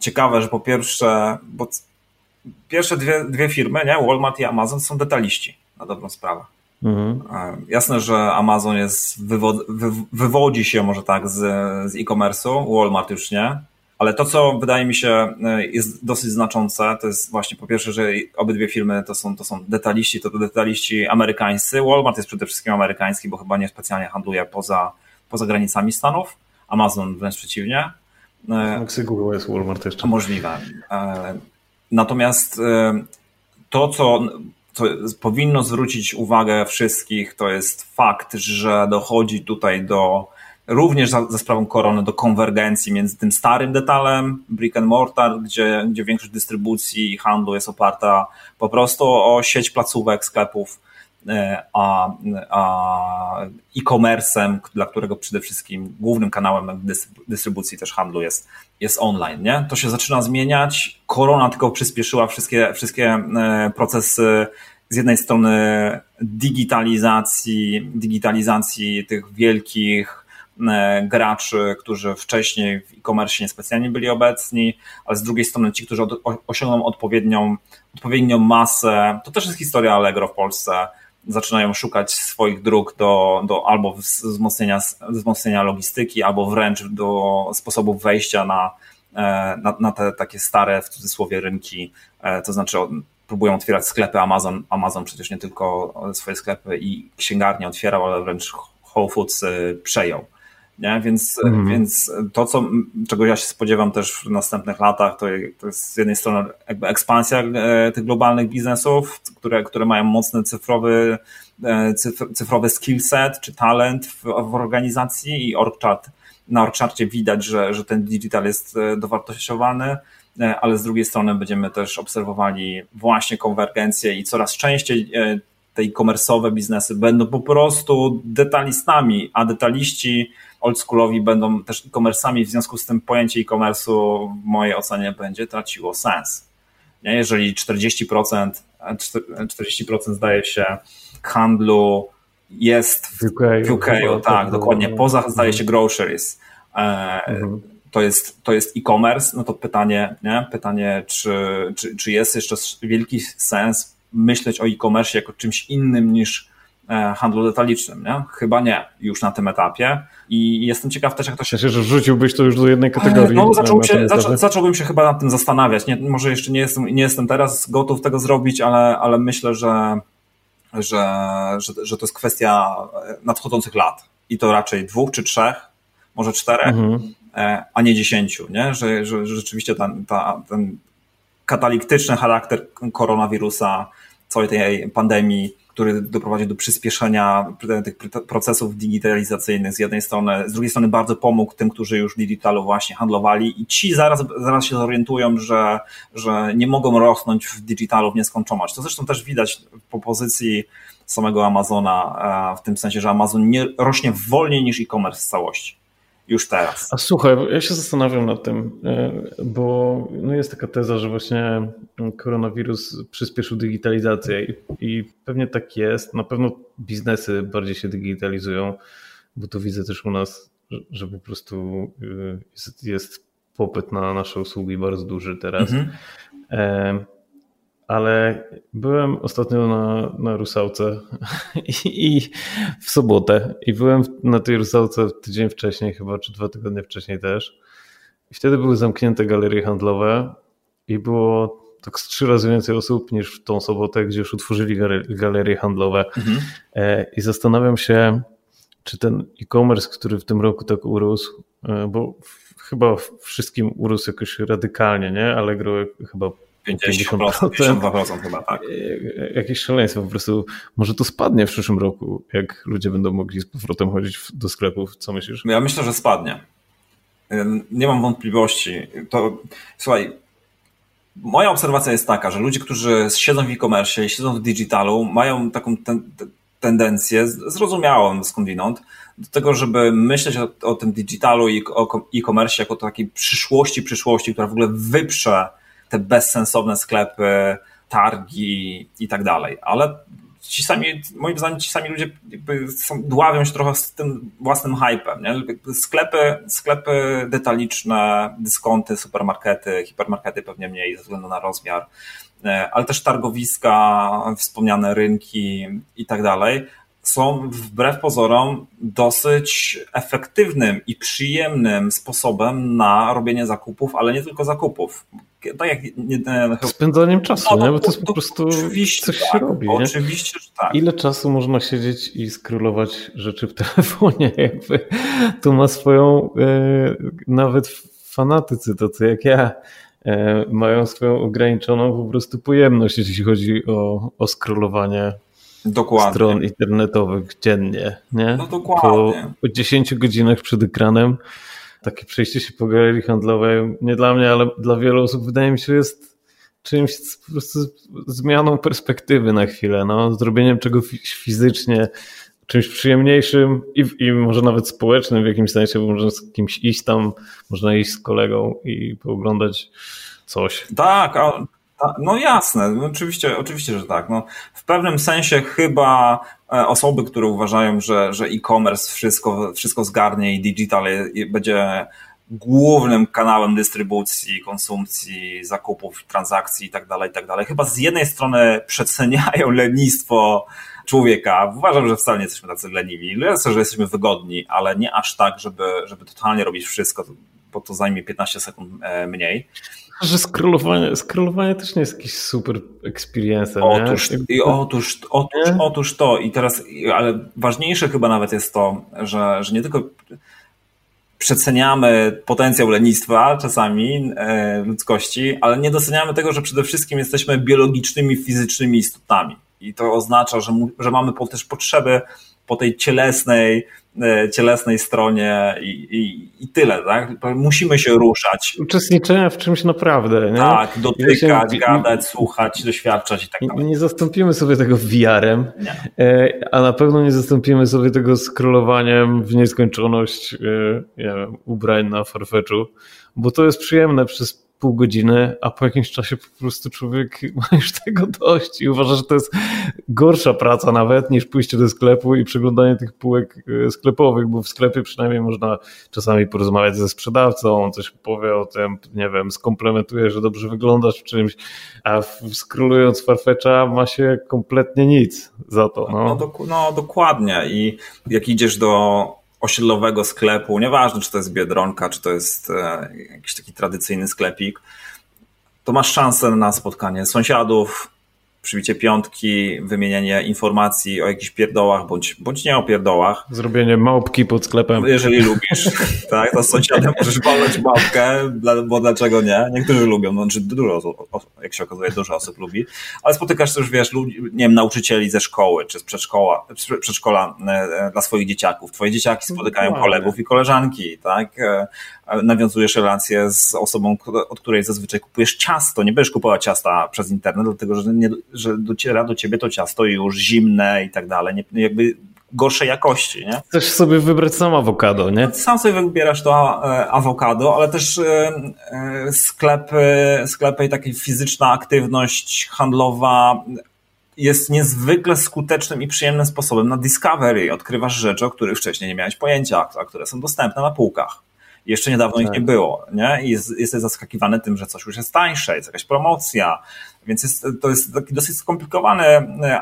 ciekawe, że po pierwsze, bo pierwsze dwie, dwie firmy, nie? Walmart i Amazon, są detaliści na dobrą sprawę. Mhm. Jasne, że Amazon jest, wywod, wy, wywodzi się może tak z, z e-commerce'u, Walmart już nie, ale to, co wydaje mi się e, jest dosyć znaczące, to jest właśnie po pierwsze, że obydwie firmy to są, to są detaliści, to, to detaliści amerykańscy. Walmart jest przede wszystkim amerykański, bo chyba nie specjalnie handluje poza, poza granicami Stanów. Amazon wręcz przeciwnie. E, w Meksyku jest Walmart jeszcze. Możliwe. E, natomiast to, co, co powinno zwrócić uwagę wszystkich, to jest fakt, że dochodzi tutaj do również za, za sprawą korony do konwergencji między tym starym detalem brick and mortar, gdzie, gdzie większość dystrybucji i handlu jest oparta po prostu o sieć placówek, sklepów, e, a, a e-commerce'em, dla którego przede wszystkim głównym kanałem dystrybucji też handlu jest, jest online. Nie? To się zaczyna zmieniać. Korona tylko przyspieszyła wszystkie, wszystkie e, procesy z jednej strony digitalizacji, digitalizacji tych wielkich graczy, którzy wcześniej w e-commerce niespecjalnie byli obecni, ale z drugiej strony ci, którzy osiągną odpowiednią, odpowiednią masę, to też jest historia Allegro w Polsce, zaczynają szukać swoich dróg do, do albo wzmocnienia, wzmocnienia logistyki, albo wręcz do sposobów wejścia na, e, na, na te takie stare, w cudzysłowie, rynki, e, to znaczy próbują otwierać sklepy Amazon. Amazon przecież nie tylko swoje sklepy i księgarnie otwierał, ale wręcz Whole Foods przejął. Nie? Więc, mhm. więc to, co, czego ja się spodziewam też w następnych latach, to, to jest z jednej strony jakby ekspansja e, tych globalnych biznesów, które, które mają mocny cyfrowy, e, cyfrowy skill set czy talent w, w organizacji i org-chart, na org-charcie widać, że, że ten digital jest e, dowartościowany, ale z drugiej strony będziemy też obserwowali właśnie konwergencję i coraz częściej te e-commerce'owe biznesy będą po prostu detalistami, a detaliści oldschoolowi będą też e-commerce'ami, w związku z tym pojęcie e-commerce'u w mojej ocenie będzie traciło sens. Nie? Jeżeli 40%, 40% zdaje się handlu jest w UK, w UK tak, dokładnie, poza zdaje się groceries. E, mhm. To jest, to jest e-commerce, no to pytanie, nie? pytanie czy, czy, czy jest jeszcze wielki sens myśleć o e-commerce jako czymś innym niż handlu detalicznym, nie? Chyba nie, już na tym etapie. I jestem ciekaw też, jak to się. Myślę, że wrzuciłbyś to już do jednej kategorii. No, zaczął się, zaczą, zacząłbym się chyba nad tym zastanawiać. Nie, może jeszcze nie jestem, nie jestem teraz gotów tego zrobić, ale, ale myślę, że, że, że, że to jest kwestia nadchodzących lat. I to raczej dwóch czy trzech, może czterech, mhm. E, a nie dziesięciu, nie? Że, że, że rzeczywiście ten, ta, ten kataliktyczny charakter koronawirusa, całej tej pandemii, który doprowadził do przyspieszenia tych procesów digitalizacyjnych z jednej strony, z drugiej strony bardzo pomógł tym, którzy już w digitalu właśnie handlowali i ci zaraz, zaraz się zorientują, że, że nie mogą rosnąć w digitalu w nieskończoność. To zresztą też widać po pozycji samego Amazona, e, w tym sensie, że Amazon nie rośnie wolniej niż e-commerce w całości już teraz. A słuchaj, ja się zastanawiam nad tym, e, bo no jest taka teza, że właśnie koronawirus przyspieszył digitalizację i, i pewnie tak jest. Na pewno biznesy bardziej się digitalizują, bo to widzę też u nas, że, że po prostu e, jest, jest popyt na nasze usługi bardzo duży teraz. Mhm. Ale byłem ostatnio na, na Rusałce [laughs] i, i, w sobotę i byłem na tej Rusałce tydzień wcześniej chyba, czy dwa tygodnie wcześniej też. I wtedy były zamknięte galerie handlowe i było tak z trzy razy więcej osób niż w tą sobotę, gdzie już utworzyli galerie handlowe. Mhm. E, I zastanawiam się, czy ten e-commerce, który w tym roku tak urósł, e, bo chyba wszystkim urósł jakoś radykalnie, nie? Allegro chyba 50%, 52% chyba, tak. Jakieś szaleństwo po prostu. Może to spadnie w przyszłym roku, jak ludzie będą mogli z powrotem chodzić do sklepów. Co myślisz? Ja myślę, że spadnie. Nie mam wątpliwości. To, słuchaj, moja obserwacja jest taka, że ludzie, którzy siedzą w e-commerce i siedzą w digitalu, mają taką ten, tendencję, zrozumiałą skądinąd, do tego, żeby myśleć o, o tym digitalu i o e-commerce jako takiej przyszłości, przyszłości, która w ogóle wyprze te bezsensowne sklepy, targi i tak dalej. Ale ci sami, moim zdaniem, ci sami ludzie są, dławią się trochę z tym własnym hypem. Nie? Sklepy, sklepy detaliczne, dyskonty, supermarkety, hipermarkety pewnie mniej ze względu na rozmiar, e, ale też targowiska, wspomniane rynki i tak dalej są wbrew pozorom dosyć efektywnym i przyjemnym sposobem na robienie zakupów, ale nie tylko zakupów. Tak jak nie, nie, Spędzaniem czasu, no, nie? bo to jest po prostu oczywiście coś tak, się robi. Nie? Oczywiście, że tak. Ile czasu można siedzieć i skrólować rzeczy w [laughs] telefonie? Jakby to ma swoją e, nawet fanatycy, tacy jak ja, e, mają swoją ograniczoną po prostu pojemność, jeśli chodzi o, o scrollowanie Dokładnie. stron internetowych dziennie. Nie? No dokładnie. Po, po 10 godzinach przed ekranem takie przejście się po galerii handlowej, nie dla mnie, ale dla wielu osób wydaje mi się jest czymś po prostu zmianą perspektywy na chwilę, no, zrobieniem czegoś fizycznie, czymś przyjemniejszym i, i może nawet społecznym w jakimś sensie, bo można z kimś iść tam, można iść z kolegą i pooglądać coś. Tak, a no jasne, no oczywiście, oczywiście, że tak. No, w pewnym sensie chyba e, osoby, które uważają, że, że e-commerce wszystko, wszystko zgarnie i digital będzie głównym kanałem dystrybucji, konsumpcji, zakupów, transakcji itd., tak itd. Tak chyba z jednej strony przeceniają lenistwo człowieka. Uważam, że wcale nie jesteśmy tacy leniwi. Jasne, że jesteśmy wygodni, ale nie aż tak, żeby, żeby totalnie robić wszystko, bo to zajmie 15 sekund e, mniej. [laughs] Że scrollowanie, scrollowanie też nie jest jakiś super experience. Otóż, i otóż, otóż, otóż to. I teraz, ale ważniejsze chyba nawet jest to, że, że nie tylko przeceniamy potencjał lenistwa czasami e, ludzkości, ale nie doceniamy tego, że przede wszystkim jesteśmy biologicznymi, fizycznymi istotami. I to oznacza, że, że mamy też potrzeby po tej cielesnej cielesnej stronie i, i, i tyle, tak? Musimy się ruszać. Uczestniczenia w czymś naprawdę. Nie? Tak, dotykać, się, gadać, słuchać, doświadczać i tak dalej. Nie zastąpimy sobie tego VR-em, nie. a na pewno nie zastąpimy sobie tego scrollowaniem w nieskończoność nie wiem, ubrań na Farfetchu, bo to jest przyjemne przez pół godziny, a po jakimś czasie po prostu człowiek [laughs] ma już tego dość i uważa, że to jest gorsza praca nawet niż pójście do sklepu i przeglądanie tych półek e, sklepowych, bo w sklepie przynajmniej można czasami porozmawiać ze sprzedawcą, on coś powie o tym, nie wiem, skomplementuje, że dobrze wyglądasz w czymś, a scrollując Farfetcha ma się kompletnie nic za to. No. No, no dokładnie i jak idziesz do osiedlowego sklepu, nieważne czy to jest Biedronka, czy to jest e, jakiś taki tradycyjny sklepik, to masz szansę na spotkanie sąsiadów, przybicie piątki, wymienienie informacji o jakichś pierdołach, bądź, bądź nie o pierdołach. Zrobienie małpki pod sklepem. Jeżeli lubisz, [laughs] tak, to z sąsiadem możesz walnąć małpkę, bo dlaczego nie? Niektórzy lubią, no, znaczy dużo jak się okazuje, dużo osób lubi, ale spotykasz też, wiesz, ludzi, nie wiem, nauczycieli ze szkoły, czy z przedszkola, przedszkola e, e, dla swoich dzieciaków. Twoje dzieciaki spotykają kolegów i koleżanki, tak? Nawiązujesz relacje z osobą, od której zazwyczaj kupujesz ciasto. Nie będziesz kupować ciasta przez internet, dlatego że, nie, że dociera do ciebie to ciasto już zimne i tak dalej. Nie, jakby gorszej jakości. Nie? Chcesz sobie wybrać sam awokado, nie? Sam sobie wybierasz to e, awokado, ale też e, e, sklepy, sklepy i taka fizyczna aktywność handlowa jest niezwykle skutecznym i przyjemnym sposobem na discovery. Odkrywasz rzeczy, o których wcześniej nie miałeś pojęcia, a które są dostępne na półkach. Jeszcze niedawno tak. ich nie było, nie? I jest, jesteś zaskakiwany tym, że coś już jest tańsze, jest jakaś promocja, więc jest, to jest taki dosyć skomplikowany,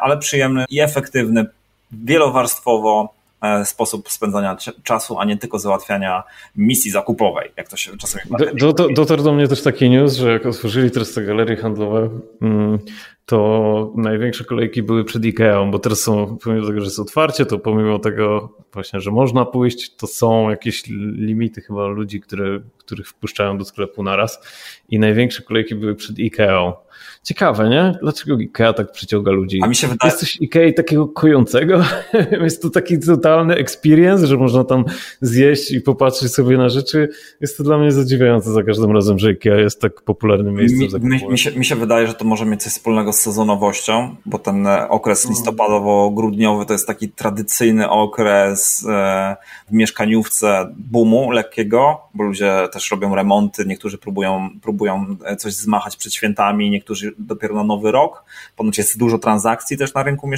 ale przyjemny i efektywny, wielowarstwowo e, sposób spędzania czasu, a nie tylko załatwiania misji zakupowej, jak to się czasami do, do, Dotarł do mnie też taki news, że jak otworzyli teraz te galerie handlowe, mm, to największe kolejki były przed Ikeą, bo teraz są, pomimo tego, że jest otwarcie, to pomimo tego właśnie, że można pójść, to są jakieś limity chyba ludzi, które, których wpuszczają do sklepu naraz i największe kolejki były przed Ikeą. Ciekawe, nie? Dlaczego Ikea tak przyciąga ludzi? A mi się wydaje... Jest coś Ikei takiego kojącego? [laughs] jest to taki totalny experience, że można tam zjeść i popatrzeć sobie na rzeczy. Jest to dla mnie zadziwiające za każdym razem, że Ikea jest tak popularnym miejscem. Mi, mi, mi, się, mi się wydaje, że to może mieć coś wspólnego z sezonowością, bo ten okres mm. listopadowo-grudniowy to jest taki tradycyjny okres e, w mieszkaniówce boomu lekkiego, bo ludzie też robią remonty, niektórzy próbują, próbują coś zmachać przed świętami, niektórzy dopiero na nowy rok. Ponoć jest dużo transakcji też na rynku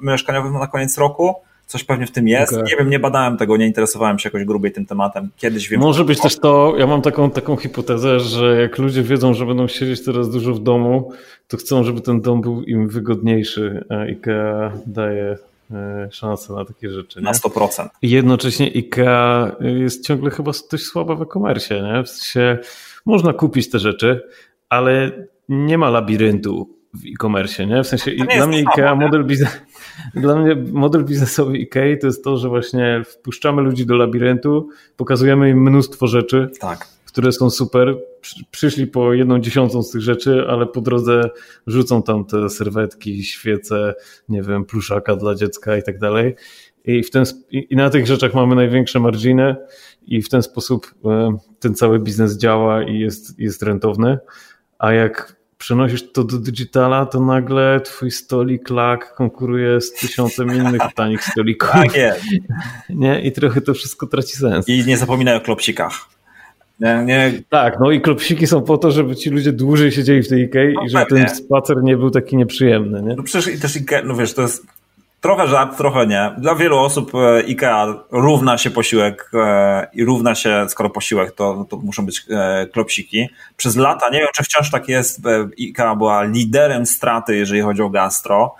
mieszkaniowym na koniec roku. Coś pewnie w tym jest. Okay. Nie wiem, nie badałem tego, nie interesowałem się jakoś grubiej tym tematem. Kiedyś wiem. Może być też to, ja mam taką, taką hipotezę, że jak ludzie wiedzą, że będą siedzieć teraz dużo w domu, to chcą, żeby ten dom był im wygodniejszy, a IKEA daje e, szansę na takie rzeczy. Na 100%. I jednocześnie IKEA jest ciągle chyba dość słaba w e-commerce, nie? W sensie można kupić te rzeczy, ale nie ma labiryntu w e-commerce, nie? W sensie dla mnie IKEA model biznes, [laughs] dla mnie model biznesowy IKEA to jest to, że właśnie wpuszczamy ludzi do labiryntu, pokazujemy im mnóstwo rzeczy, tak. które są super. Przyszli po jedną dziesiątą z tych rzeczy, ale po drodze rzucą tam te serwetki, świece, nie wiem, pluszaka dla dziecka i tak dalej. I, w ten, I na tych rzeczach mamy największe marginy i w ten sposób e, ten cały biznes działa i jest, jest rentowny a jak przenosisz to do digitala, to nagle twój stolik lak konkuruje z tysiącem innych tanich stolików. Tak jest. [laughs] Nie? I trochę to wszystko traci sens. I nie zapominaj o klopsikach. Nie, nie. Tak, no i klopsiki są po to, żeby ci ludzie dłużej siedzieli w tej Ikei no, i żeby pewnie. ten spacer nie był taki nieprzyjemny. Nie? No przecież i też Ikea, no wiesz, to jest trochę żart, trochę nie. Dla wielu osób e, IKEA równa się posiłek e, i równa się, skoro posiłek, to, to muszą być e, klopsiki. Przez lata, nie wiem czy wciąż tak jest, IKEA była liderem straty, jeżeli chodzi o gastro.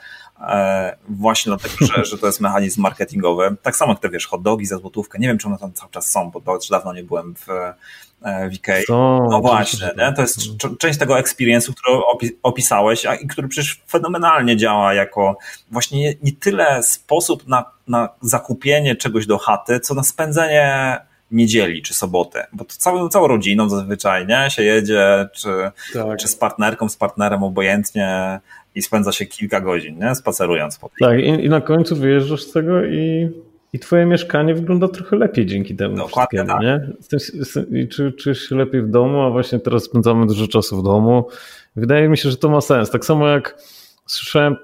Właśnie dlatego, że, że to jest mechanizm marketingowy. Tak samo jak te, wiesz, hot dogi za złotówkę. Nie wiem, czy one tam cały czas są, bo dawno nie byłem w, E, w Ikei. no właśnie, nie? to jest część tego experience'u, który opisałeś, a, i który przecież fenomenalnie działa jako właśnie nie, nie tyle sposób na, na zakupienie czegoś do chaty, co na spędzenie niedzieli czy soboty, bo to całą, całą rodziną zazwyczaj, nie? Się jedzie, czy, tak. czy z partnerką, z partnerem obojętnie i spędza się kilka godzin, nie? Spacerując po Tak, i, i na końcu wyjeżdżasz z tego i i twoje mieszkanie wygląda trochę lepiej dzięki temu Dokładnie tak. nie? I czy, czujesz się lepiej w domu, a właśnie teraz spędzamy dużo czasu w domu. Wydaje mi się, że to ma sens. Tak samo jak słyszałem,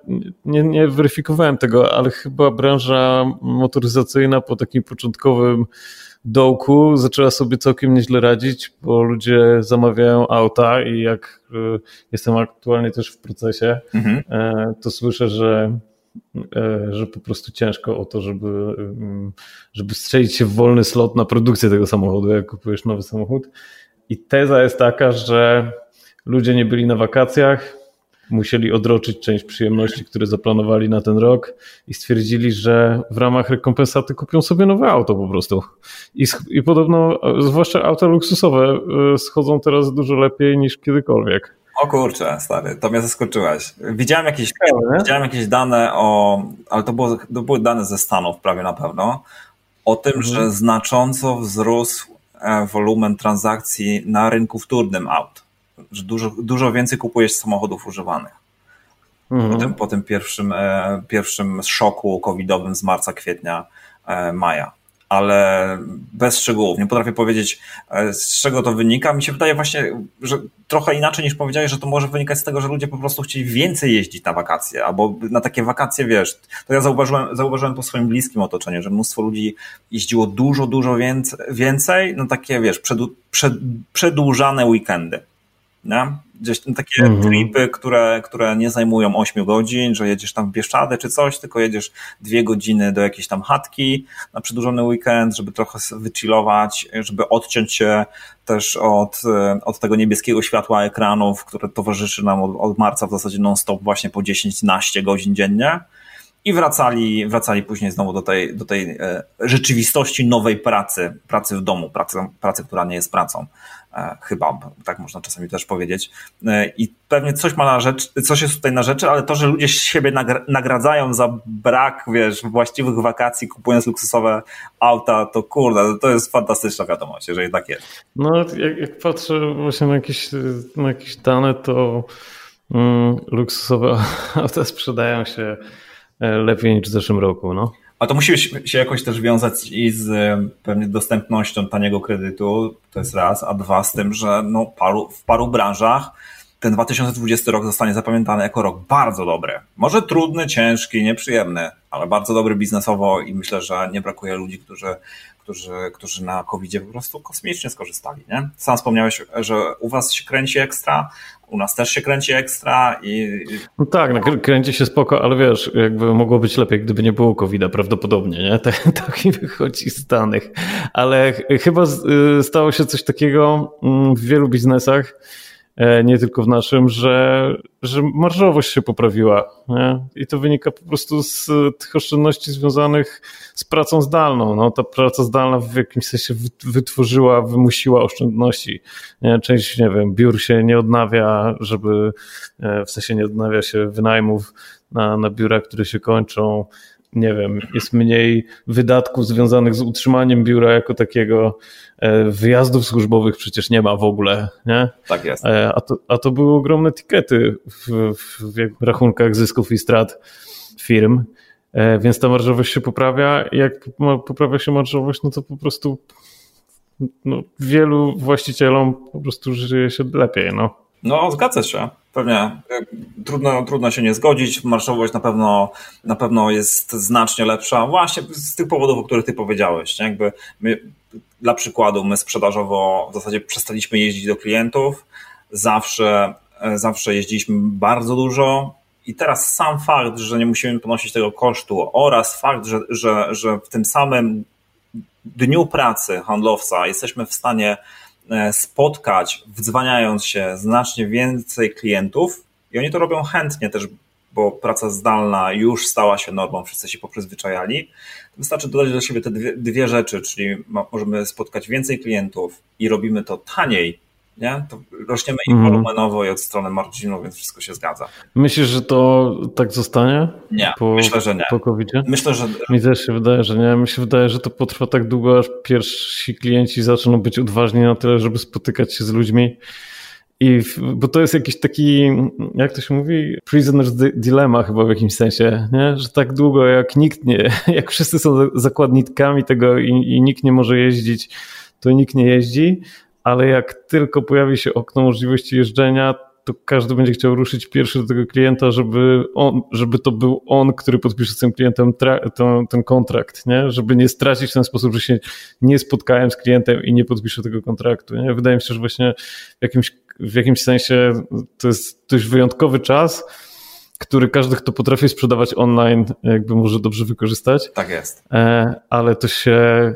nie, nie weryfikowałem tego, ale chyba branża motoryzacyjna po takim początkowym dołku zaczęła sobie całkiem nieźle radzić, bo ludzie zamawiają auta i jak e, jestem aktualnie też w procesie, mhm. E, to słyszę, że e, że po prostu ciężko o to, żeby, mm, żeby strzelić się w wolny slot na produkcję tego samochodu, jak kupujesz nowy samochód. I teza jest taka, że ludzie nie byli na wakacjach, musieli odroczyć część przyjemności, które zaplanowali na ten rok i stwierdzili, że w ramach rekompensaty kupią sobie nowe auto po prostu. I, i podobno, zwłaszcza auta luksusowe, e, schodzą teraz dużo lepiej niż kiedykolwiek. O kurczę, stary, to mnie zaskoczyłeś. Widziałem jakieś, widziałem jakieś dane o, ale to, było, to były dane ze Stanów prawie na pewno, o tym, mhm. że znacząco wzrósł e, wolumen transakcji na rynku wtórnym aut że dużo, dużo więcej kupujesz samochodów używanych. Mhm. Po, tym, po tym pierwszym, e, pierwszym szoku covidowym z marca, kwietnia, e, maja. Ale bez szczegółów. Nie potrafię powiedzieć, e, z czego to wynika. Mi się wydaje właśnie, że trochę inaczej niż powiedziałeś, że to może wynikać z tego, że ludzie po prostu chcieli więcej jeździć na wakacje, albo na takie wakacje, wiesz, to ja zauważyłem, zauważyłem po swoim bliskim otoczeniu, że mnóstwo ludzi jeździło dużo, dużo więcej, no takie, wiesz, przedłużane weekendy. Nie? Gdzieś tam takie mhm. tripy, które, które nie zajmują 8 godzin, że jedziesz tam w Bieszczady czy coś, tylko jedziesz dwie godziny do jakiejś tam chatki na przedłużony weekend, żeby trochę wychillować, żeby odciąć się też od, od tego niebieskiego światła ekranów, które towarzyszy nam od, od marca w zasadzie non-stop właśnie po 10-12 godzin dziennie i wracali, wracali później znowu do tej, do tej e, rzeczywistości nowej pracy, pracy w domu, pracy, pracy, która nie jest pracą. E, chyba, tak można czasami też powiedzieć. E, I pewnie coś ma na rzecz, coś jest tutaj na rzeczy, ale to, że ludzie siebie nagradzają za brak, wiesz, właściwych wakacji, kupując luksusowe auta, to kurde, to jest fantastyczna wiadomość, jeżeli tak jest. No, jak, jak patrzę właśnie na jakieś, na jakieś dane, to mm, luksusowe [laughs] auta sprzedają się e, lepiej niż w zeszłym roku, no. A to musi się jakoś też wiązać i z pewnie dostępnością taniego kredytu, to jest raz, a dwa z tym, że no paru, w paru branżach ten 2020 rok zostanie zapamiętany jako rok bardzo dobry. Może trudny, ciężki, nieprzyjemny, ale bardzo dobry biznesowo i myślę, że nie brakuje ludzi, którzy, którzy, którzy na covid po prostu kosmicznie skorzystali. Nie? Sam wspomniałeś, że u was się kręci ekstra, u nas też się kręci ekstra i... No tak, no, kręci się spoko, ale wiesz, jakby mogło być lepiej, gdyby nie było covid prawdopodobnie, nie? [laughs] Tak, tak wychodzi z danych. Ale chyba y, stało się coś takiego mm, w wielu biznesach, nie tylko w naszym, że, że marżowość się poprawiła. Nie? I to wynika po prostu z tych oszczędności związanych z pracą zdalną. No, ta praca zdalna w jakimś sensie wytworzyła, wymusiła oszczędności. Nie? Część, nie wiem, biur się nie odnawia, żeby e, w sensie nie odnawia się wynajmów na, na biura, które się kończą nie wiem, jest mniej wydatków związanych z utrzymaniem biura jako takiego. E, wyjazdów służbowych przecież nie ma w ogóle, nie? Tak jest. E, a to, a to były ogromne tikety w, w, rachunkach zysków i strat firm, e, więc ta marżowość się poprawia. Jak poprawia się marżowość, no to po prostu no, wielu właścicielom po prostu żyje się lepiej, no. No, zgadza się. Pewnie trudno, trudno się nie zgodzić. Marszowość na pewno, na pewno jest znacznie lepsza, właśnie z tych powodów, o których ty powiedziałeś. Nie? Jakby my, dla przykładu, my sprzedażowo w zasadzie przestaliśmy jeździć do klientów. Zawsze, zawsze jeździliśmy bardzo dużo. I teraz sam fakt, że nie musimy ponosić tego kosztu oraz fakt, że, że, że w tym samym dniu pracy handlowca jesteśmy w stanie E, spotkać, wdzwaniając się znacznie więcej klientów i oni to robią chętnie też, bo praca zdalna już stała się normą, wszyscy się poprzyzwyczajali. Wystarczy dodać do siebie te dwie, dwie rzeczy, czyli możemy spotkać więcej klientów i robimy to taniej nie? To rośniemy i mm. wolumenowo i od strony marginu, więc wszystko się zgadza. Myślisz, że to tak zostanie? Nie, po, myślę, że nie. Po covid Myślę, że... Mi też się wydaje, że nie. Mi się wydaje, że to potrwa tak długo, aż pierwsi klienci zaczną być odważni na tyle, żeby spotykać się z ludźmi I, bo to jest jakiś taki, jak to się mówi, prisoner's dilemma chyba w jakimś sensie, nie? że tak długo jak nikt nie, [laughs] jak wszyscy są zakładnikami tego i, i nikt nie może jeździć, to nikt nie jeździ, ale jak tylko pojawi się okno możliwości jeżdżenia, to każdy będzie chciał ruszyć pierwszy do tego klienta, żeby, on, żeby to był on, który podpisze z tym klientem ten, ten kontrakt, nie? żeby nie stracić w ten sposób, że się nie spotkałem z klientem i nie podpiszę tego kontraktu. Nie? Wydaje mi się, że właśnie w jakimś, w jakimś sensie to jest dość wyjątkowy czas, który każdy, kto potrafi sprzedawać online, jakby może dobrze wykorzystać. Tak jest. E, ale to się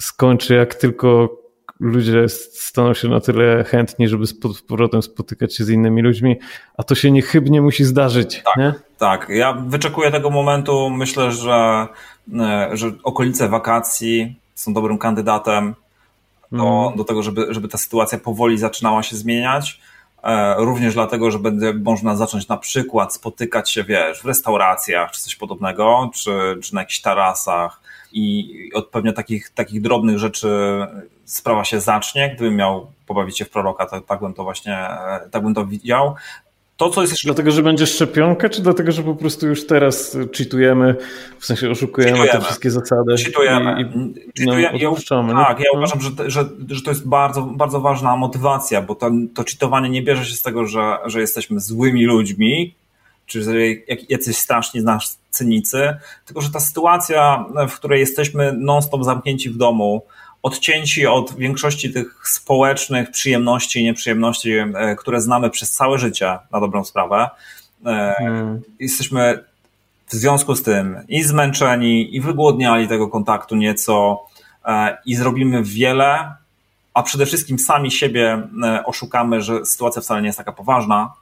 skończy, jak tylko ludzie staną się na tyle chętni, żeby z powrotem spotykać się z innymi ludźmi, a to się niechybnie musi zdarzyć. Tak, nie? tak. Ja wyczekuję tego momentu. Myślę, że, e, że okolice wakacji są dobrym kandydatem do, mm. do tego, żeby, żeby ta sytuacja powoli zaczynała się zmieniać. E, również dlatego, że będzie można zacząć na przykład spotykać się, wiesz, w restauracjach czy coś podobnego, czy, czy na jakichś tarasach i od pewnie takich, takich drobnych rzeczy sprawa się zacznie. Gdybym miał pobawić się w proroka, to tak bym to właśnie, tak bym to widział. To, co jest jeszcze... Dlatego, że będzie szczepionka, czy dlatego, że po prostu już teraz cheatujemy, w sensie oszukujemy cheatujemy. te wszystkie zasady? Cheatujemy. I, i, no, ja, tak, ja no. uważam, że, że, że to jest bardzo, bardzo ważna motywacja, bo to, to cheatowanie nie bierze się z tego, że, że jesteśmy złymi ludźmi, czy jacyś straszni nas cynicy, tylko że ta sytuacja, w której jesteśmy non-stop zamknięci w domu, odcięci od większości tych społecznych przyjemności i nieprzyjemności, e, które znamy przez całe życie, na dobrą sprawę. E, hmm. Jesteśmy w związku z tym i zmęczeni, i wygłodniali tego kontaktu nieco, e, i zrobimy wiele, a przede wszystkim sami siebie oszukamy, że sytuacja wcale nie jest taka poważna,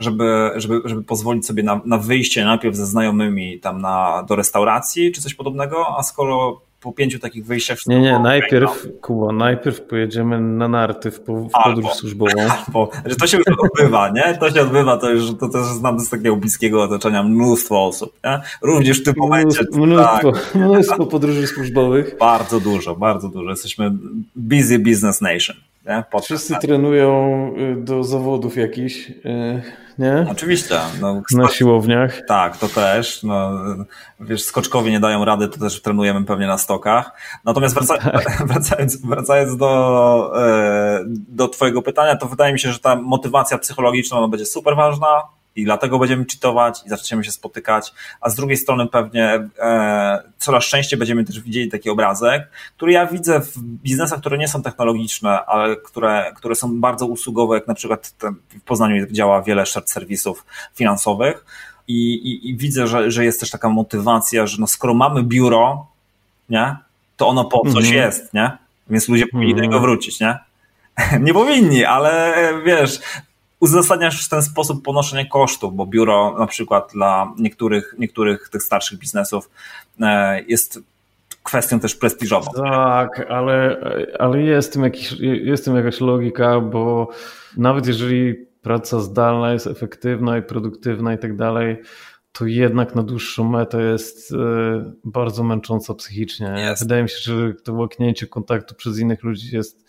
żeby, żeby, żeby pozwolić sobie na, na wyjście najpierw ze znajomymi tam na, do restauracji czy coś podobnego, a skoro po pięciu takich wyjściach... Nie, nie, najpierw, no. Kuba, najpierw pojedziemy na narty w, w podróż służbową. Albo, że to się już odbywa, nie? To się odbywa, to już to też znam z takiego bliskiego otoczenia mnóstwo osób, nie? Również w tym momencie. Mnóstwo, tak. mnóstwo podróży służbowych. Bardzo dużo, bardzo dużo. Jesteśmy busy business nation. Nie? Wszyscy trenują y, do zawodów jakichś. Nie? Oczywiście. No, na siłowniach. Tak, to też. No, wiesz, skoczkowie nie dają rady, to też trenujemy pewnie na stokach. Natomiast wraca, tak. [laughs] wracając, wracając do, e, do Twojego pytania, to wydaje mi się, że ta motywacja psychologiczna będzie super ważna i dlatego będziemy czytować i zaczniemy się spotykać, a z drugiej strony pewnie e, coraz częściej będziemy też widzieli taki obrazek, który ja widzę w biznesach, które nie są technologiczne, ale które, które są bardzo usługowe, jak na przykład w Poznaniu działa wiele shared serwisów finansowych i, i, i widzę, że, że jest też taka motywacja, że no skoro mamy biuro, nie, to ono po coś mm jest, nie? Więc ludzie powinni do niego wrócić, nie? [laughs] nie powinni, ale wiesz, uzasadniasz w ten sposób ponoszenie kosztów, bo biuro na przykład dla niektórych, niektórych tych starszych biznesów e, jest kwestią też prestiżową. Tak, ale, ale jest, tym jakiś, jest tym jakaś logika, bo nawet jeżeli praca zdalna jest efektywna i produktywna i tak dalej, to jednak na dłuższą metę jest e, bardzo męcząca psychicznie. Jest. Wydaje mi się, że to łaknięcie kontaktu przez innych ludzi jest, jest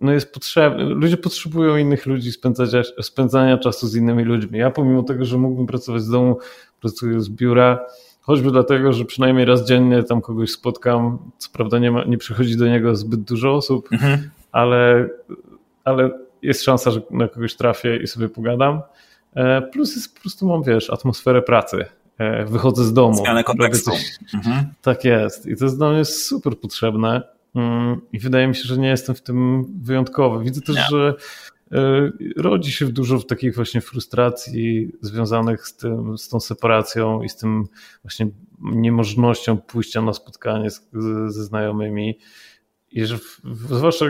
no jest potrzebny. Ludzie potrzebują innych ludzi, spędzania, spędzania czasu z innymi ludźmi. Ja pomimo tego, że mógłbym pracować z domu, pracuję z biura, choćby dlatego, że przynajmniej raz dziennie tam kogoś spotkam. Co prawda nie, ma, nie przychodzi do niego zbyt dużo osób, mhm. ale, ale jest szansa, że na kogoś trafię i sobie pogadam. E, plus jest po prostu mam, wiesz, atmosferę pracy. E, wychodzę z domu. Zmianę kontekstu. Coś... Mhm. Tak jest. I to jest dla mnie super potrzebne. Mm, I wydaje mi się, że nie jestem w tym wyjątkowy. Widzę też, nie. że e, rodzi się dużo takich właśnie frustracji związanych z, tym, z tą separacją i z tym właśnie niemożnością pójścia na spotkanie z, ze znajomymi. I że w, zwłaszcza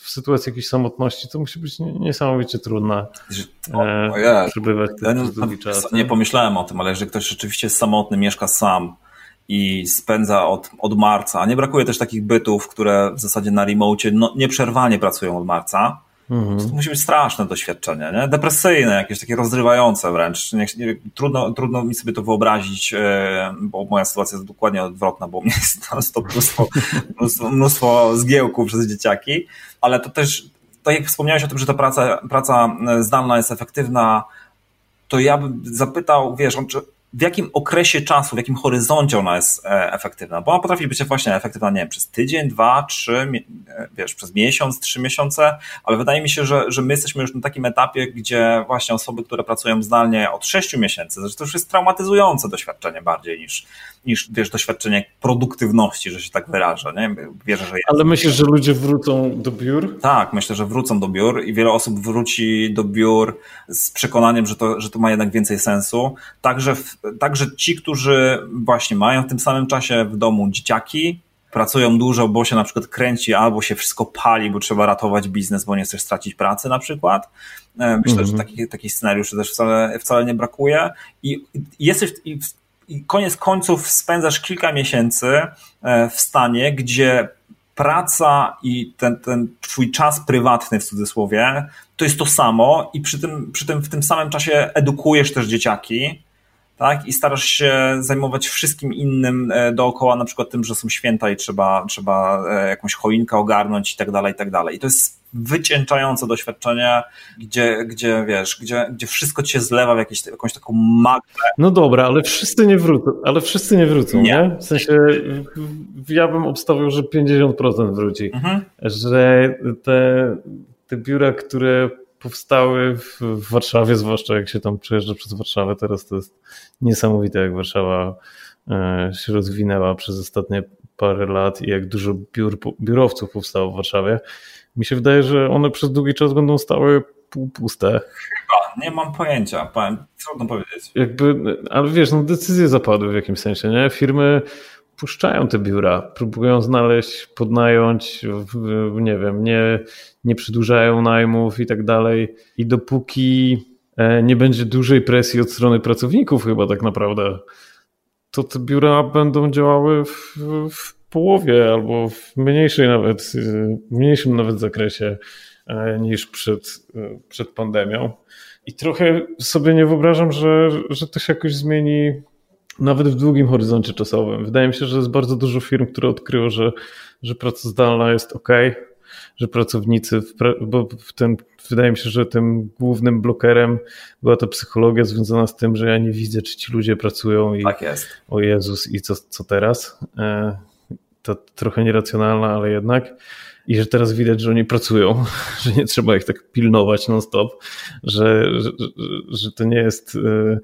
w sytuacji jakiejś samotności to musi być niesamowicie trudne o, e, przebywać ja długi czas. Nie pomyślałem o tym, ale jeżeli ktoś rzeczywiście jest samotny, mieszka sam, i spędza od, od marca. A nie brakuje też takich bytów, które w zasadzie na remote no, nieprzerwanie pracują od marca. Mhm. To musi być straszne doświadczenie, nie? depresyjne, jakieś takie rozrywające wręcz. Nie, nie, trudno, trudno mi sobie to wyobrazić, e, bo moja sytuacja jest dokładnie odwrotna, bo mnie jest mnóstwo, mnóstwo, mnóstwo zgiełków przez dzieciaki, ale to też tak jak wspomniałeś o tym, że ta praca, praca zdalna jest efektywna, to ja bym zapytał, wiesz, w jakim okresie czasu, w jakim horyzoncie ona jest e, efektywna, bo ona potrafi być właśnie efektywna, nie wiem, przez tydzień, dwa, trzy, e, wiesz, przez miesiąc, trzy miesiące, ale wydaje mi się, że, że my jesteśmy już na takim etapie, gdzie właśnie osoby, które pracują zdalnie od sześciu miesięcy, że to już jest traumatyzujące doświadczenie bardziej niż, niż wiesz, doświadczenie produktywności, że się tak wyrażę, nie? Wierzę, że. Ale myślisz, że ludzie wrócą do biur? Tak, myślę, że wrócą do biur i wiele osób wróci do biur z przekonaniem, że to, że to ma jednak więcej sensu. Także, także ci, którzy właśnie mają w tym samym czasie w domu dzieciaki, pracują dużo, bo się na przykład kręci albo się wszystko pali, bo trzeba ratować biznes, bo nie chcesz stracić pracy na przykład. E, myślę, mm -hmm. że mhm. takich, takich scenariuszy też wcale, wcale nie brakuje. I jesteś, i i koniec końców spędzasz kilka miesięcy e, w stanie, gdzie praca i ten, ten twój czas prywatny w cudzysłowie to jest to samo i przy tym, przy tym w tym samym czasie edukujesz też dzieciaki, tak? I starasz się zajmować wszystkim innym e, dookoła, na przykład tym, że są święta i trzeba, trzeba e, jakąś choinkę ogarnąć i tak dalej, i tak dalej. I to jest wycięczające doświadczenie, gdzie, gdzie wiesz, gdzie, gdzie wszystko ci się zlewa w jakieś, jakąś taką magę. No dobra, ale wszyscy nie wrócą, ale wszyscy nie wrócą, nie? nie? W sensie ja bym obstawiał, że 50% wróci, mhm. że te, te biura, które powstały w, w Warszawie, zwłaszcza jak się tam przejeżdża przez Warszawę, teraz to jest niesamowite, jak Warszawa e, się rozwinęła przez ostatnie parę lat i jak dużo biur, biurowców powstało w Warszawie mi się wydaje, że one przez długi czas będą stały półpuste. Chyba, nie mam pojęcia, powiem, trudno powiedzieć. Jakby, ale wiesz, no decyzje zapadły w jakimś sensie, nie? Firmy puszczają te biura, próbują znaleźć, podnająć, nie wiem, nie, nie przedłużają najmów i tak dalej. I dopóki e, nie będzie dużej presji od strony pracowników chyba tak naprawdę, to te biura będą działały w, w połowie albo w mniejszej nawet, w mniejszym nawet zakresie e, niż przed, e, przed pandemią. I trochę sobie nie wyobrażam, że, że to się jakoś zmieni nawet w długim horyzoncie czasowym. Wydaje mi się, że jest bardzo dużo firm, które odkryło, że, że praca zdalna jest ok, że pracownicy, bo w tym, wydaje mi się, że tym głównym blokerem była ta psychologia związana z tym, że ja nie widzę, czy ci ludzie pracują i tak jest. o Jezus i co, co teraz. To trochę nieracjonalna, ale jednak. I że teraz widać, że oni pracują, [laughs] że nie trzeba ich tak pilnować non-stop, że, że, że to nie jest, e,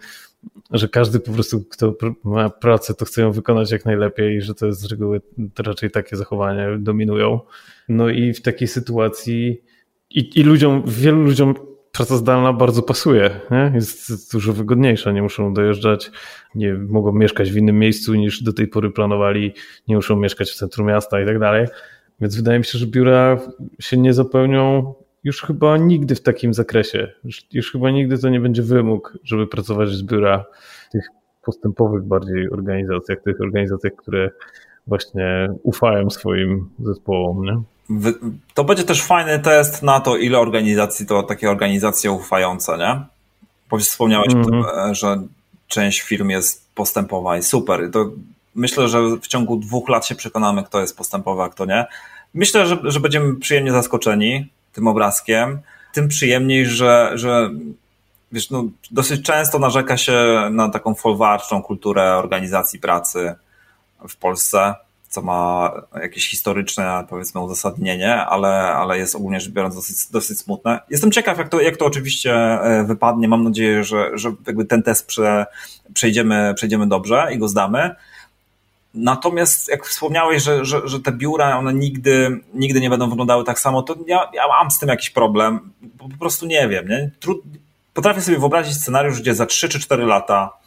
że każdy po prostu, kto ma pracę, to chce ją wykonać jak najlepiej i że to jest z reguły raczej takie zachowania dominują. No i w takiej sytuacji i, i ludziom, wielu ludziom praca zdalna bardzo pasuje, nie? jest dużo wygodniejsza, nie muszą dojeżdżać, nie mogą mieszkać w innym miejscu niż do tej pory planowali, nie muszą mieszkać w centrum miasta i tak dalej. Więc wydaje mi się, że biura się nie zapełnią już chyba nigdy w takim zakresie. Już, już chyba nigdy to nie będzie wymóg, żeby pracować z biura w tych postępowych bardziej organizacjach, tych organizacjach, które właśnie ufają swoim zespołom. Nie? To będzie też fajny test na to, ile organizacji to takie organizacje ufające, nie? Bo wspomniałeś, mm -hmm. że część firm jest postępowa i super. To myślę, że w ciągu dwóch lat się przekonamy, kto jest postępowy, a kto nie. Myślę, że, że będziemy przyjemnie zaskoczeni tym obrazkiem. Tym przyjemniej, że, że wiesz, no, dosyć często narzeka się na taką folwarczną kulturę organizacji pracy w Polsce co ma jakieś historyczne, powiedzmy, uzasadnienie, ale, ale jest ogólnie rzecz biorąc dosyć, dosyć smutne. Jestem ciekaw, jak to, jak to oczywiście e, wypadnie. Mam nadzieję, że, że jakby ten test prze, przejdziemy, przejdziemy dobrze i go zdamy. Natomiast jak wspomniałeś, że, że, że te biura, one nigdy, nigdy nie będą wyglądały tak samo, to ja, ja mam z tym jakiś problem, po prostu nie wiem. Nie? Trud, potrafię sobie wyobrazić scenariusz, gdzie za 3 czy 4 lata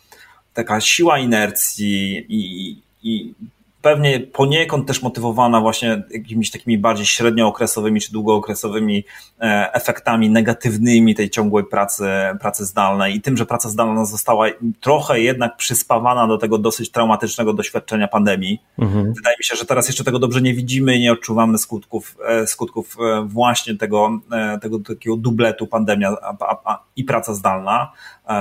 taka siła inercji i, i pewnie poniekąd też motywowana właśnie jakimiś takimi bardziej średniookresowymi czy długookresowymi e, efektami negatywnymi tej ciągłej pracy, pracy zdalnej i tym, że praca zdalna została trochę jednak przyspawana do tego dosyć traumatycznego doświadczenia pandemii. Mhm. Wydaje mi się, że teraz jeszcze tego dobrze nie widzimy i nie odczuwamy skutków, e, skutków e, właśnie tego, tego takiego dubletu pandemia i praca zdalna.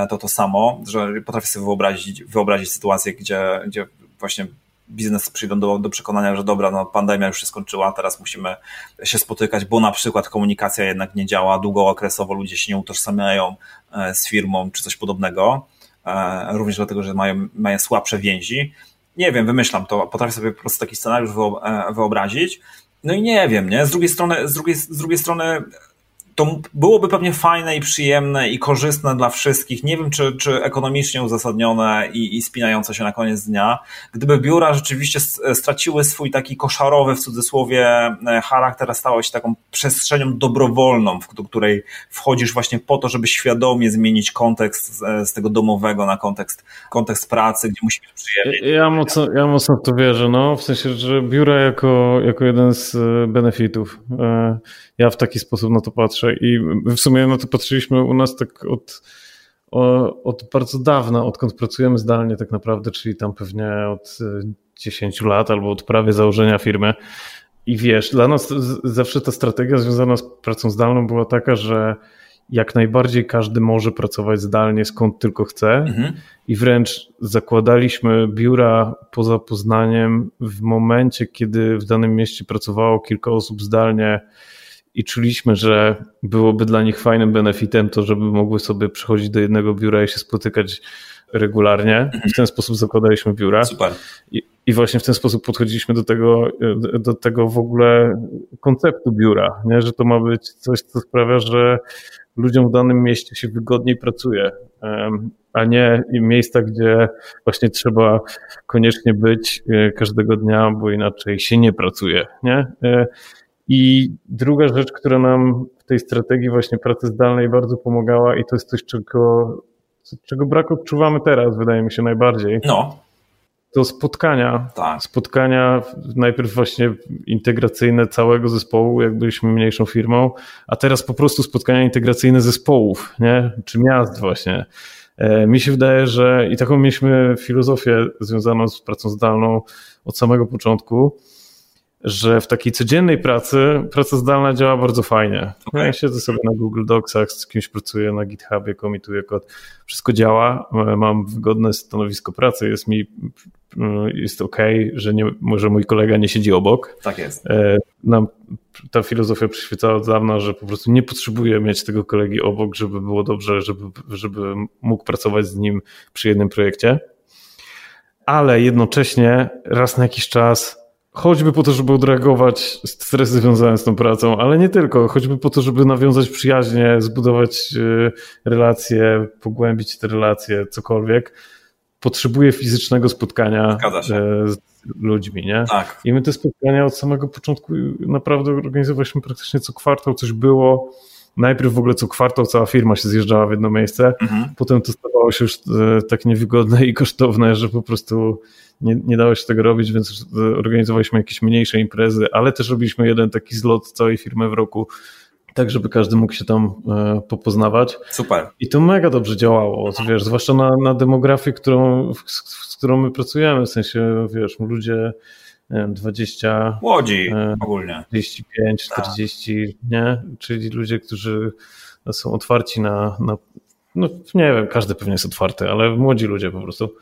To to samo, że potrafię sobie wyobrazić, wyobrazić sytuację, gdzie, gdzie właśnie biznes przyjdą do, do przekonania, że dobra, no pandemia już się skończyła, teraz musimy się spotykać, bo na przykład komunikacja jednak nie działa, długookresowo ludzie się nie utożsamiają e, z firmą czy coś podobnego, e, również dlatego, że mają, mają słabsze więzi. Nie wiem, wymyślam to, potrafię sobie po prostu taki scenariusz wyobrazić. No i nie wiem, nie? Z drugiej strony, z drugiej, z drugiej strony to byłoby pewnie fajne i przyjemne i korzystne dla wszystkich. Nie wiem, czy, czy ekonomicznie uzasadnione i, i spinające się na koniec dnia. Gdyby biura rzeczywiście straciły swój taki koszarowy, w cudzysłowie, e, charakter, a stało się taką przestrzenią dobrowolną, w której wchodzisz właśnie po to, żeby świadomie zmienić kontekst z, z tego domowego na kontekst, kontekst pracy, gdzie musi być przyjemnie. Ja mocno, ja mocno w to wierzę, no, w sensie, że biura jako, jako jeden z e, benefitów. E, ja w taki sposób na to patrzę i w sumie na to patrzyliśmy u nas tak od, od bardzo dawna, odkąd pracujemy zdalnie tak naprawdę, czyli tam pewnie od 10 lat albo od prawie założenia firmy. I wiesz, dla nas zawsze ta strategia związana z pracą zdalną była taka, że jak najbardziej każdy może pracować zdalnie skąd tylko chce mhm. i wręcz zakładaliśmy biura poza Poznaniem w momencie, kiedy w danym mieście pracowało kilka osób zdalnie i czuliśmy, że byłoby dla nich fajnym benefitem to, żeby mogły sobie przychodzić do jednego biura i się spotykać regularnie. W ten sposób zakładaliśmy biura. Super. I, I, właśnie w ten sposób podchodziliśmy do tego, do tego w ogóle konceptu biura, nie? że to ma być coś, co sprawia, że ludziom w danym mieście się wygodniej pracuje, a nie miejsca, gdzie właśnie trzeba koniecznie być e, każdego dnia, bo inaczej się nie pracuje. Nie? I druga rzecz, która nam w tej strategii właśnie pracy zdalnej bardzo pomagała i to jest coś, czego, czego brak odczuwamy teraz, wydaje mi się najbardziej. No. To spotkania. Tak. Spotkania najpierw właśnie integracyjne całego zespołu, jak byliśmy mniejszą firmą, a teraz po prostu spotkania integracyjne zespołów, nie? Czy miast właśnie. E, mi się wydaje, że i taką mieliśmy filozofię związaną z pracą zdalną od samego początku, że w takiej codziennej pracy praca zdalna działa bardzo fajnie. Okay. Ja siedzę sobie na Google Docsach, z kimś pracuję na GitHubie, komituję kod, wszystko działa, mam wygodne stanowisko pracy, jest mi jest ok, że nie, może mój kolega nie siedzi obok. Tak jest. E, nam ta filozofia przyświecała od dawna, że po prostu nie potrzebuję mieć tego kolegi obok, żeby było dobrze, żeby, żeby mógł pracować z nim przy jednym projekcie. Ale jednocześnie raz na jakiś czas Choćby po to, żeby odreagować stresy związane z tą pracą, ale nie tylko. Choćby po to, żeby nawiązać przyjaźnie, zbudować y, relacje, pogłębić te relacje, cokolwiek. Potrzebuje fizycznego spotkania e, z ludźmi, nie? Tak. I my te spotkania od samego początku naprawdę organizowaliśmy praktycznie co kwartał, coś było. Najpierw w ogóle co kwartał cała firma się zjeżdżała w jedno miejsce, mhm. potem to stawało się już e, tak niewygodne i kosztowne, że po prostu nie, nie dało się tego robić, więc organizowaliśmy jakieś mniejsze imprezy, ale też robiliśmy jeden taki zlot całej firmy w roku, tak żeby każdy mógł się tam e, popoznawać. Super. I to mega dobrze działało, wiesz, zwłaszcza na, na demografię, którą, z, z którą my pracujemy, w sensie, wiesz, ludzie 20... Młodzi e, ogólnie. 35, 40, tak. nie? Czyli ludzie, którzy są otwarci na, na no nie wiem, każdy pewnie jest otwarty, ale młodzi ludzie po prostu.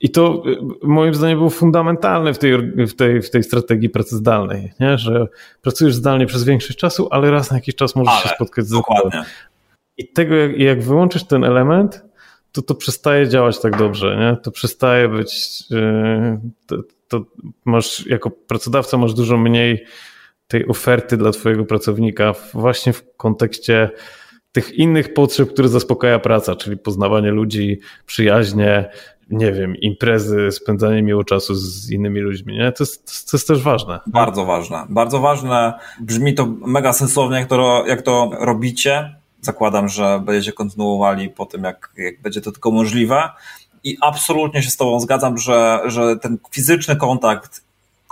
I to y, moim zdaniem było fundamentalne w tej, w tej, w tej strategii pracy zdalnej, nie? że pracujesz zdalnie przez większość czasu, ale raz na jakiś czas możesz ale, się spotkać z dokładnie. I tego, jak, jak wyłączysz ten element, to to przestaje działać tak dobrze, nie? To przestaje być, yy, to, masz, jako pracodawca masz dużo mniej tej oferty dla twojego pracownika właśnie w kontekście tych innych potrzeb, które zaspokaja praca, czyli poznawanie ludzi, przyjaźnie, nie wiem, imprezy, spędzanie miło czasu z innymi ludźmi, nie? To jest, to jest też ważne. Bardzo ważne. Bardzo ważne. Brzmi to mega sensownie, jak to, jak to robicie. Zakładam, że będziecie kontynuowali po tym, jak, jak będzie to tylko możliwe. I absolutnie się z Tobą zgadzam, że, że ten fizyczny kontakt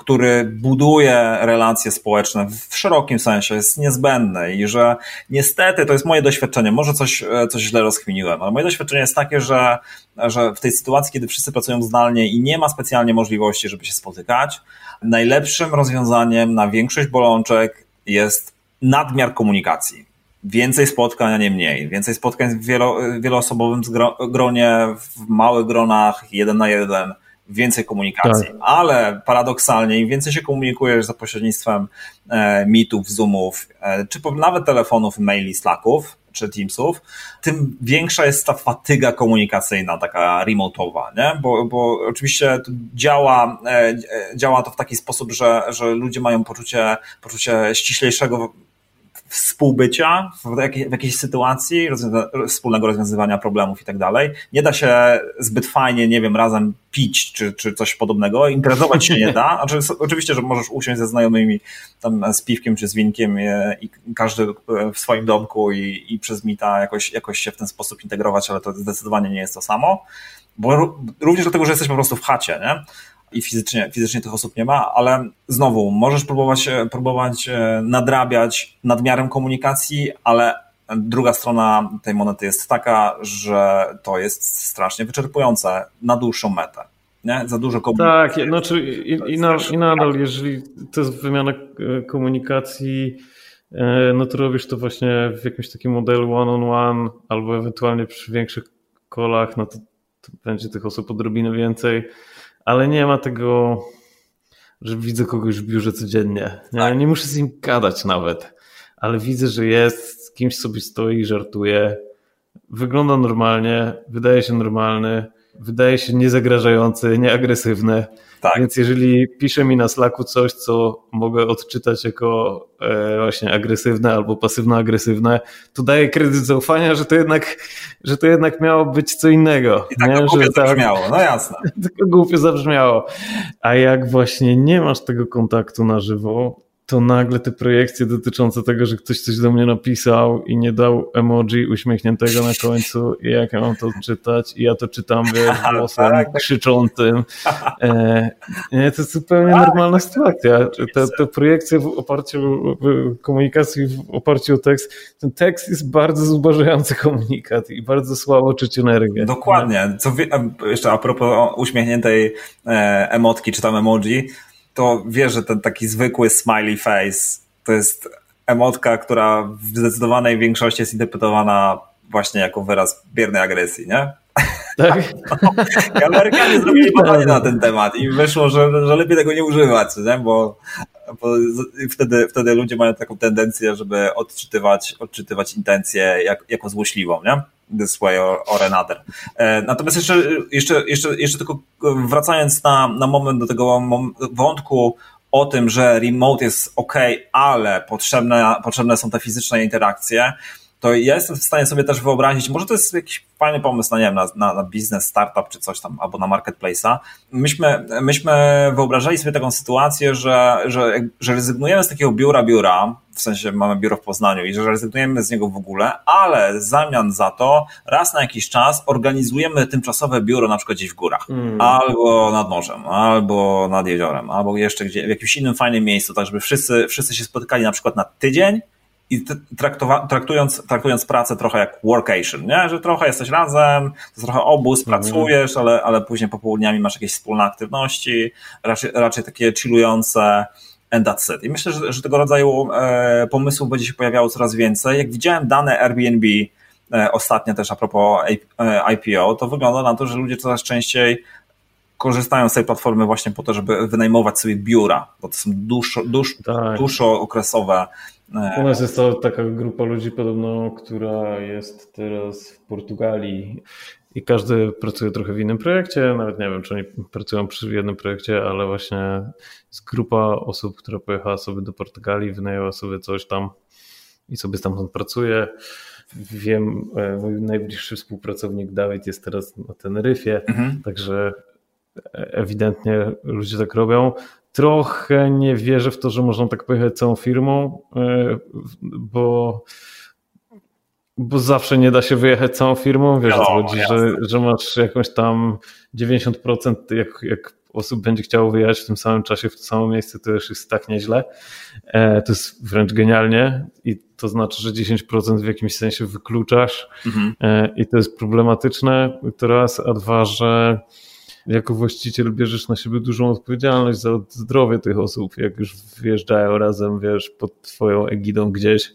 który buduje relacje społeczne w szerokim sensie, jest niezbędny i że niestety, to jest moje doświadczenie, może coś, coś źle rozchwiniłem, ale moje doświadczenie jest takie, że, że w tej sytuacji, kiedy wszyscy pracują zdalnie i nie ma specjalnie możliwości, żeby się spotykać, najlepszym rozwiązaniem na większość bolączek jest nadmiar komunikacji. Więcej spotkań, a nie mniej. Więcej spotkań w wielo, wieloosobowym gronie, w małych gronach, jeden na jeden więcej komunikacji, tak. ale paradoksalnie im więcej się komunikujesz za pośrednictwem e, meetów, zoomów, e, czy nawet telefonów, maili, slacków, czy Teamsów, tym większa jest ta fatyga komunikacyjna, taka remote'owa, nie? Bo, bo oczywiście to działa, e, działa to w taki sposób, że, że ludzie mają poczucie, poczucie ściślejszego współbycia w, jakiej, w jakiejś sytuacji, rozwiąza wspólnego rozwiązywania problemów i tak dalej. Nie da się zbyt fajnie, nie wiem, razem pić czy, czy coś podobnego. Imprezować się nie da. [laughs] Znaczy, oczywiście, że możesz usiąść ze znajomymi tam z piwkiem czy z winkiem i każdy w swoim domku i, i przez mita jakoś, jakoś się w ten sposób integrować, ale to zdecydowanie nie jest to samo. Bo również dlatego, że jesteśmy po prostu w chacie, nie? I fizycznie, fizycznie tych osób nie ma, ale znowu możesz próbować, e, próbować e, nadrabiać nadmiarem komunikacji, ale druga strona tej monety jest taka, że to jest strasznie wyczerpujące na dłuższą metę. Nie? Za dużo komunikacji. Tak, znaczy i, i, na, i nadal, jeżeli to jest wymiana e, komunikacji, no to robisz to właśnie w jakimś takim modelu one-on-one on one, albo ewentualnie przy większych kolach, no to, to będzie tych osób odrobinę więcej ale nie ma tego, że widzę kogoś w biurze codziennie. Nie, tak. nie muszę z nim gadać nawet, ale widzę, że jest, z kimś sobie stoi, żartuje, wygląda normalnie, wydaje się normalny, wydaje się niezagrażający, nieagresywny. Tak. Więc jeżeli pisze mi na Slacku coś, co mogę odczytać jako e, właśnie agresywne albo pasywno-agresywne, to daję kredyt zaufania, że to jednak, że to jednak miało być co innego. I tak nie? głupio że tak, zabrzmiało, no jasne. [laughs] Tylko głupio zabrzmiało. A jak właśnie nie masz tego kontaktu na żywo, to nagle te projekcje dotyczące tego, że ktoś coś do mnie napisał i nie dał emoji uśmiechniętego na końcu i jak ja mam to czytać i ja to czytam wiesz, [laughs] głosem tak. krzyczącym. E, nie, to jest zupełnie tak. normalna sytuacja. Te, te projekcje w oparciu w komunikacji w oparciu o tekst, ten tekst jest bardzo zubażający komunikat i bardzo słabo czuć energię. Dokładnie. Co wie, jeszcze a propos uśmiechniętej e, emotki czy tam emoji, to wiesz, że ten taki zwykły smiley face to jest emotka, która w zdecydowanej większości jest interpretowana właśnie jako wyraz biernej agresji, nie? Tak. No, Amerykanie zrobili badanie na ten temat i wyszło, że, że lepiej tego nie używać, nie? Bo, bo wtedy, wtedy ludzie mają taką tendencję, żeby odczytywać, odczytywać intencje jak, jako złośliwą, nie? This way or, or another. E, natomiast jeszcze, jeszcze, jeszcze, jeszcze tylko wracając na, na moment do tego wątku o tym, że remote jest ok, ale potrzebne, potrzebne są te fizyczne interakcje, to ja jestem w stanie sobie też wyobrazić, może to jest jakiś fajny pomysł na, nie wiem, na, na, na biznes, startup czy coś tam, albo na marketplace'a. Myśmy, myśmy wyobrażali sobie taką sytuację, że, że, że rezygnujemy z takiego biura biura, w sensie mamy biuro w Poznaniu i że rezygnujemy z niego w ogóle, ale w zamian za to raz na jakiś czas organizujemy tymczasowe biuro na przykład gdzieś w górach, hmm. albo nad morzem, albo nad jeziorem, albo jeszcze gdzie, w jakimś innym fajnym miejscu, tak żeby wszyscy, wszyscy się spotykali na przykład na tydzień i traktując, traktując pracę trochę jak workation, nie? że trochę jesteś razem, to trochę obóz, mhm. pracujesz, ale, ale później popołudniami masz jakieś wspólne aktywności, raczej, raczej takie chillujące and that's it. I myślę, że, że tego rodzaju e, pomysłów będzie się pojawiało coraz więcej. Jak widziałem dane Airbnb e, ostatnio też a propos e, IPO, to wygląda na to, że ludzie coraz częściej korzystają z tej platformy właśnie po to, żeby wynajmować sobie biura, bo to są dłuższo, dłuż, tak. dłuższookresowe u nas jest to taka grupa ludzi podobno, która jest teraz w Portugalii i każdy pracuje trochę w innym projekcie. Nawet nie wiem, czy oni pracują przy jednym projekcie, ale właśnie jest grupa osób, która pojechała sobie do Portugalii, wynajęła sobie coś tam i sobie stamtąd pracuje. Wiem, e, mój najbliższy współpracownik Dawid jest teraz na Teneryfie, mhm. także ewidentnie ludzie tak robią. Trochę nie wierzę w to, że można tak pojechać całą firmą, e, bo, bo zawsze nie da się wyjechać całą firmą. Wiesz, no, chodzi, że, że masz jakąś tam 90%, jak, jak osób będzie chciało wyjechać w tym samym czasie, w to samo miejsce, to już jest tak nieźle. E, to jest wręcz genialnie i to znaczy, że 10% w jakimś sensie wykluczasz mhm. E, i to jest problematyczne. To raz, a dwa, że jako właściciel bierzesz na siebie dużą odpowiedzialność za zdrowie tych osób, jak już wjeżdżają razem, wiesz, pod twoją egidą gdzieś,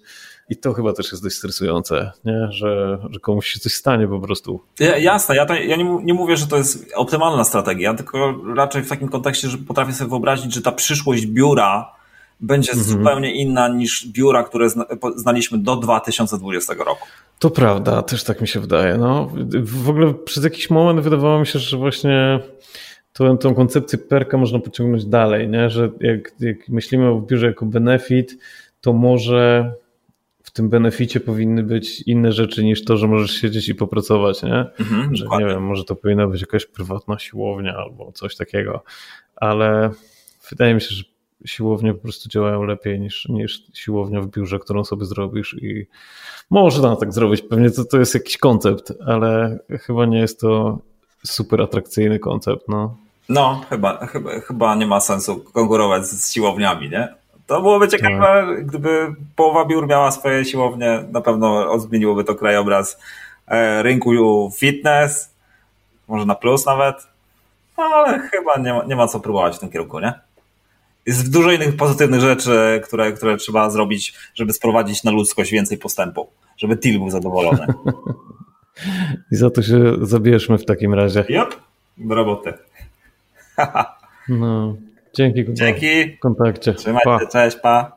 I to chyba też jest dość stresujące, nie? Że, że komuś się coś stanie po prostu. Ja, jasne, ja, to, ja nie, nie mówię, że to jest optymalna strategia, tylko raczej w takim kontekście, że potrafię sobie wyobrazić, że ta przyszłość biura będzie mhm. zupełnie inna niż biura, które znaliśmy do 2020 roku. To prawda, też tak mi się wydaje. No, w ogóle przez jakiś moment wydawało mi się, że właśnie tą, tą koncepcję perka można pociągnąć dalej, nie? że jak, jak myślimy o biurze jako benefit, to może tym beneficie powinny być inne rzeczy niż to, że możesz siedzieć i popracować, nie? Mhm, że nie wiem, może to powinna być jakaś prywatna siłownia albo coś takiego, ale wydaje mi się, że siłownie po prostu działają lepiej niż, niż siłownia w biurze, którą sobie zrobisz i można tak zrobić, pewnie to, to jest jakiś koncept, ale chyba nie jest to super atrakcyjny koncept, no. No, chyba, chyba, chyba nie ma sensu konkurować z siłowniami, nie? To byłoby ciekawe, tak. gdyby połowa biur miała swoje siłownie, na pewno odmieniłoby to krajobraz e, rynku fitness, może na plus nawet, ale chyba nie ma, nie ma co próbować w tym kierunku, nie? Jest dużo innych pozytywnych rzeczy, które, które trzeba zrobić, żeby sprowadzić na ludzkość więcej postępu, żeby Til był zadowolony. [laughs] I za to się zabierzmy w takim razie. Yep, do roboty. [laughs] no, dzięki. Dzięki. W kontakcie. Trzymajcie, pa. cześć, pa.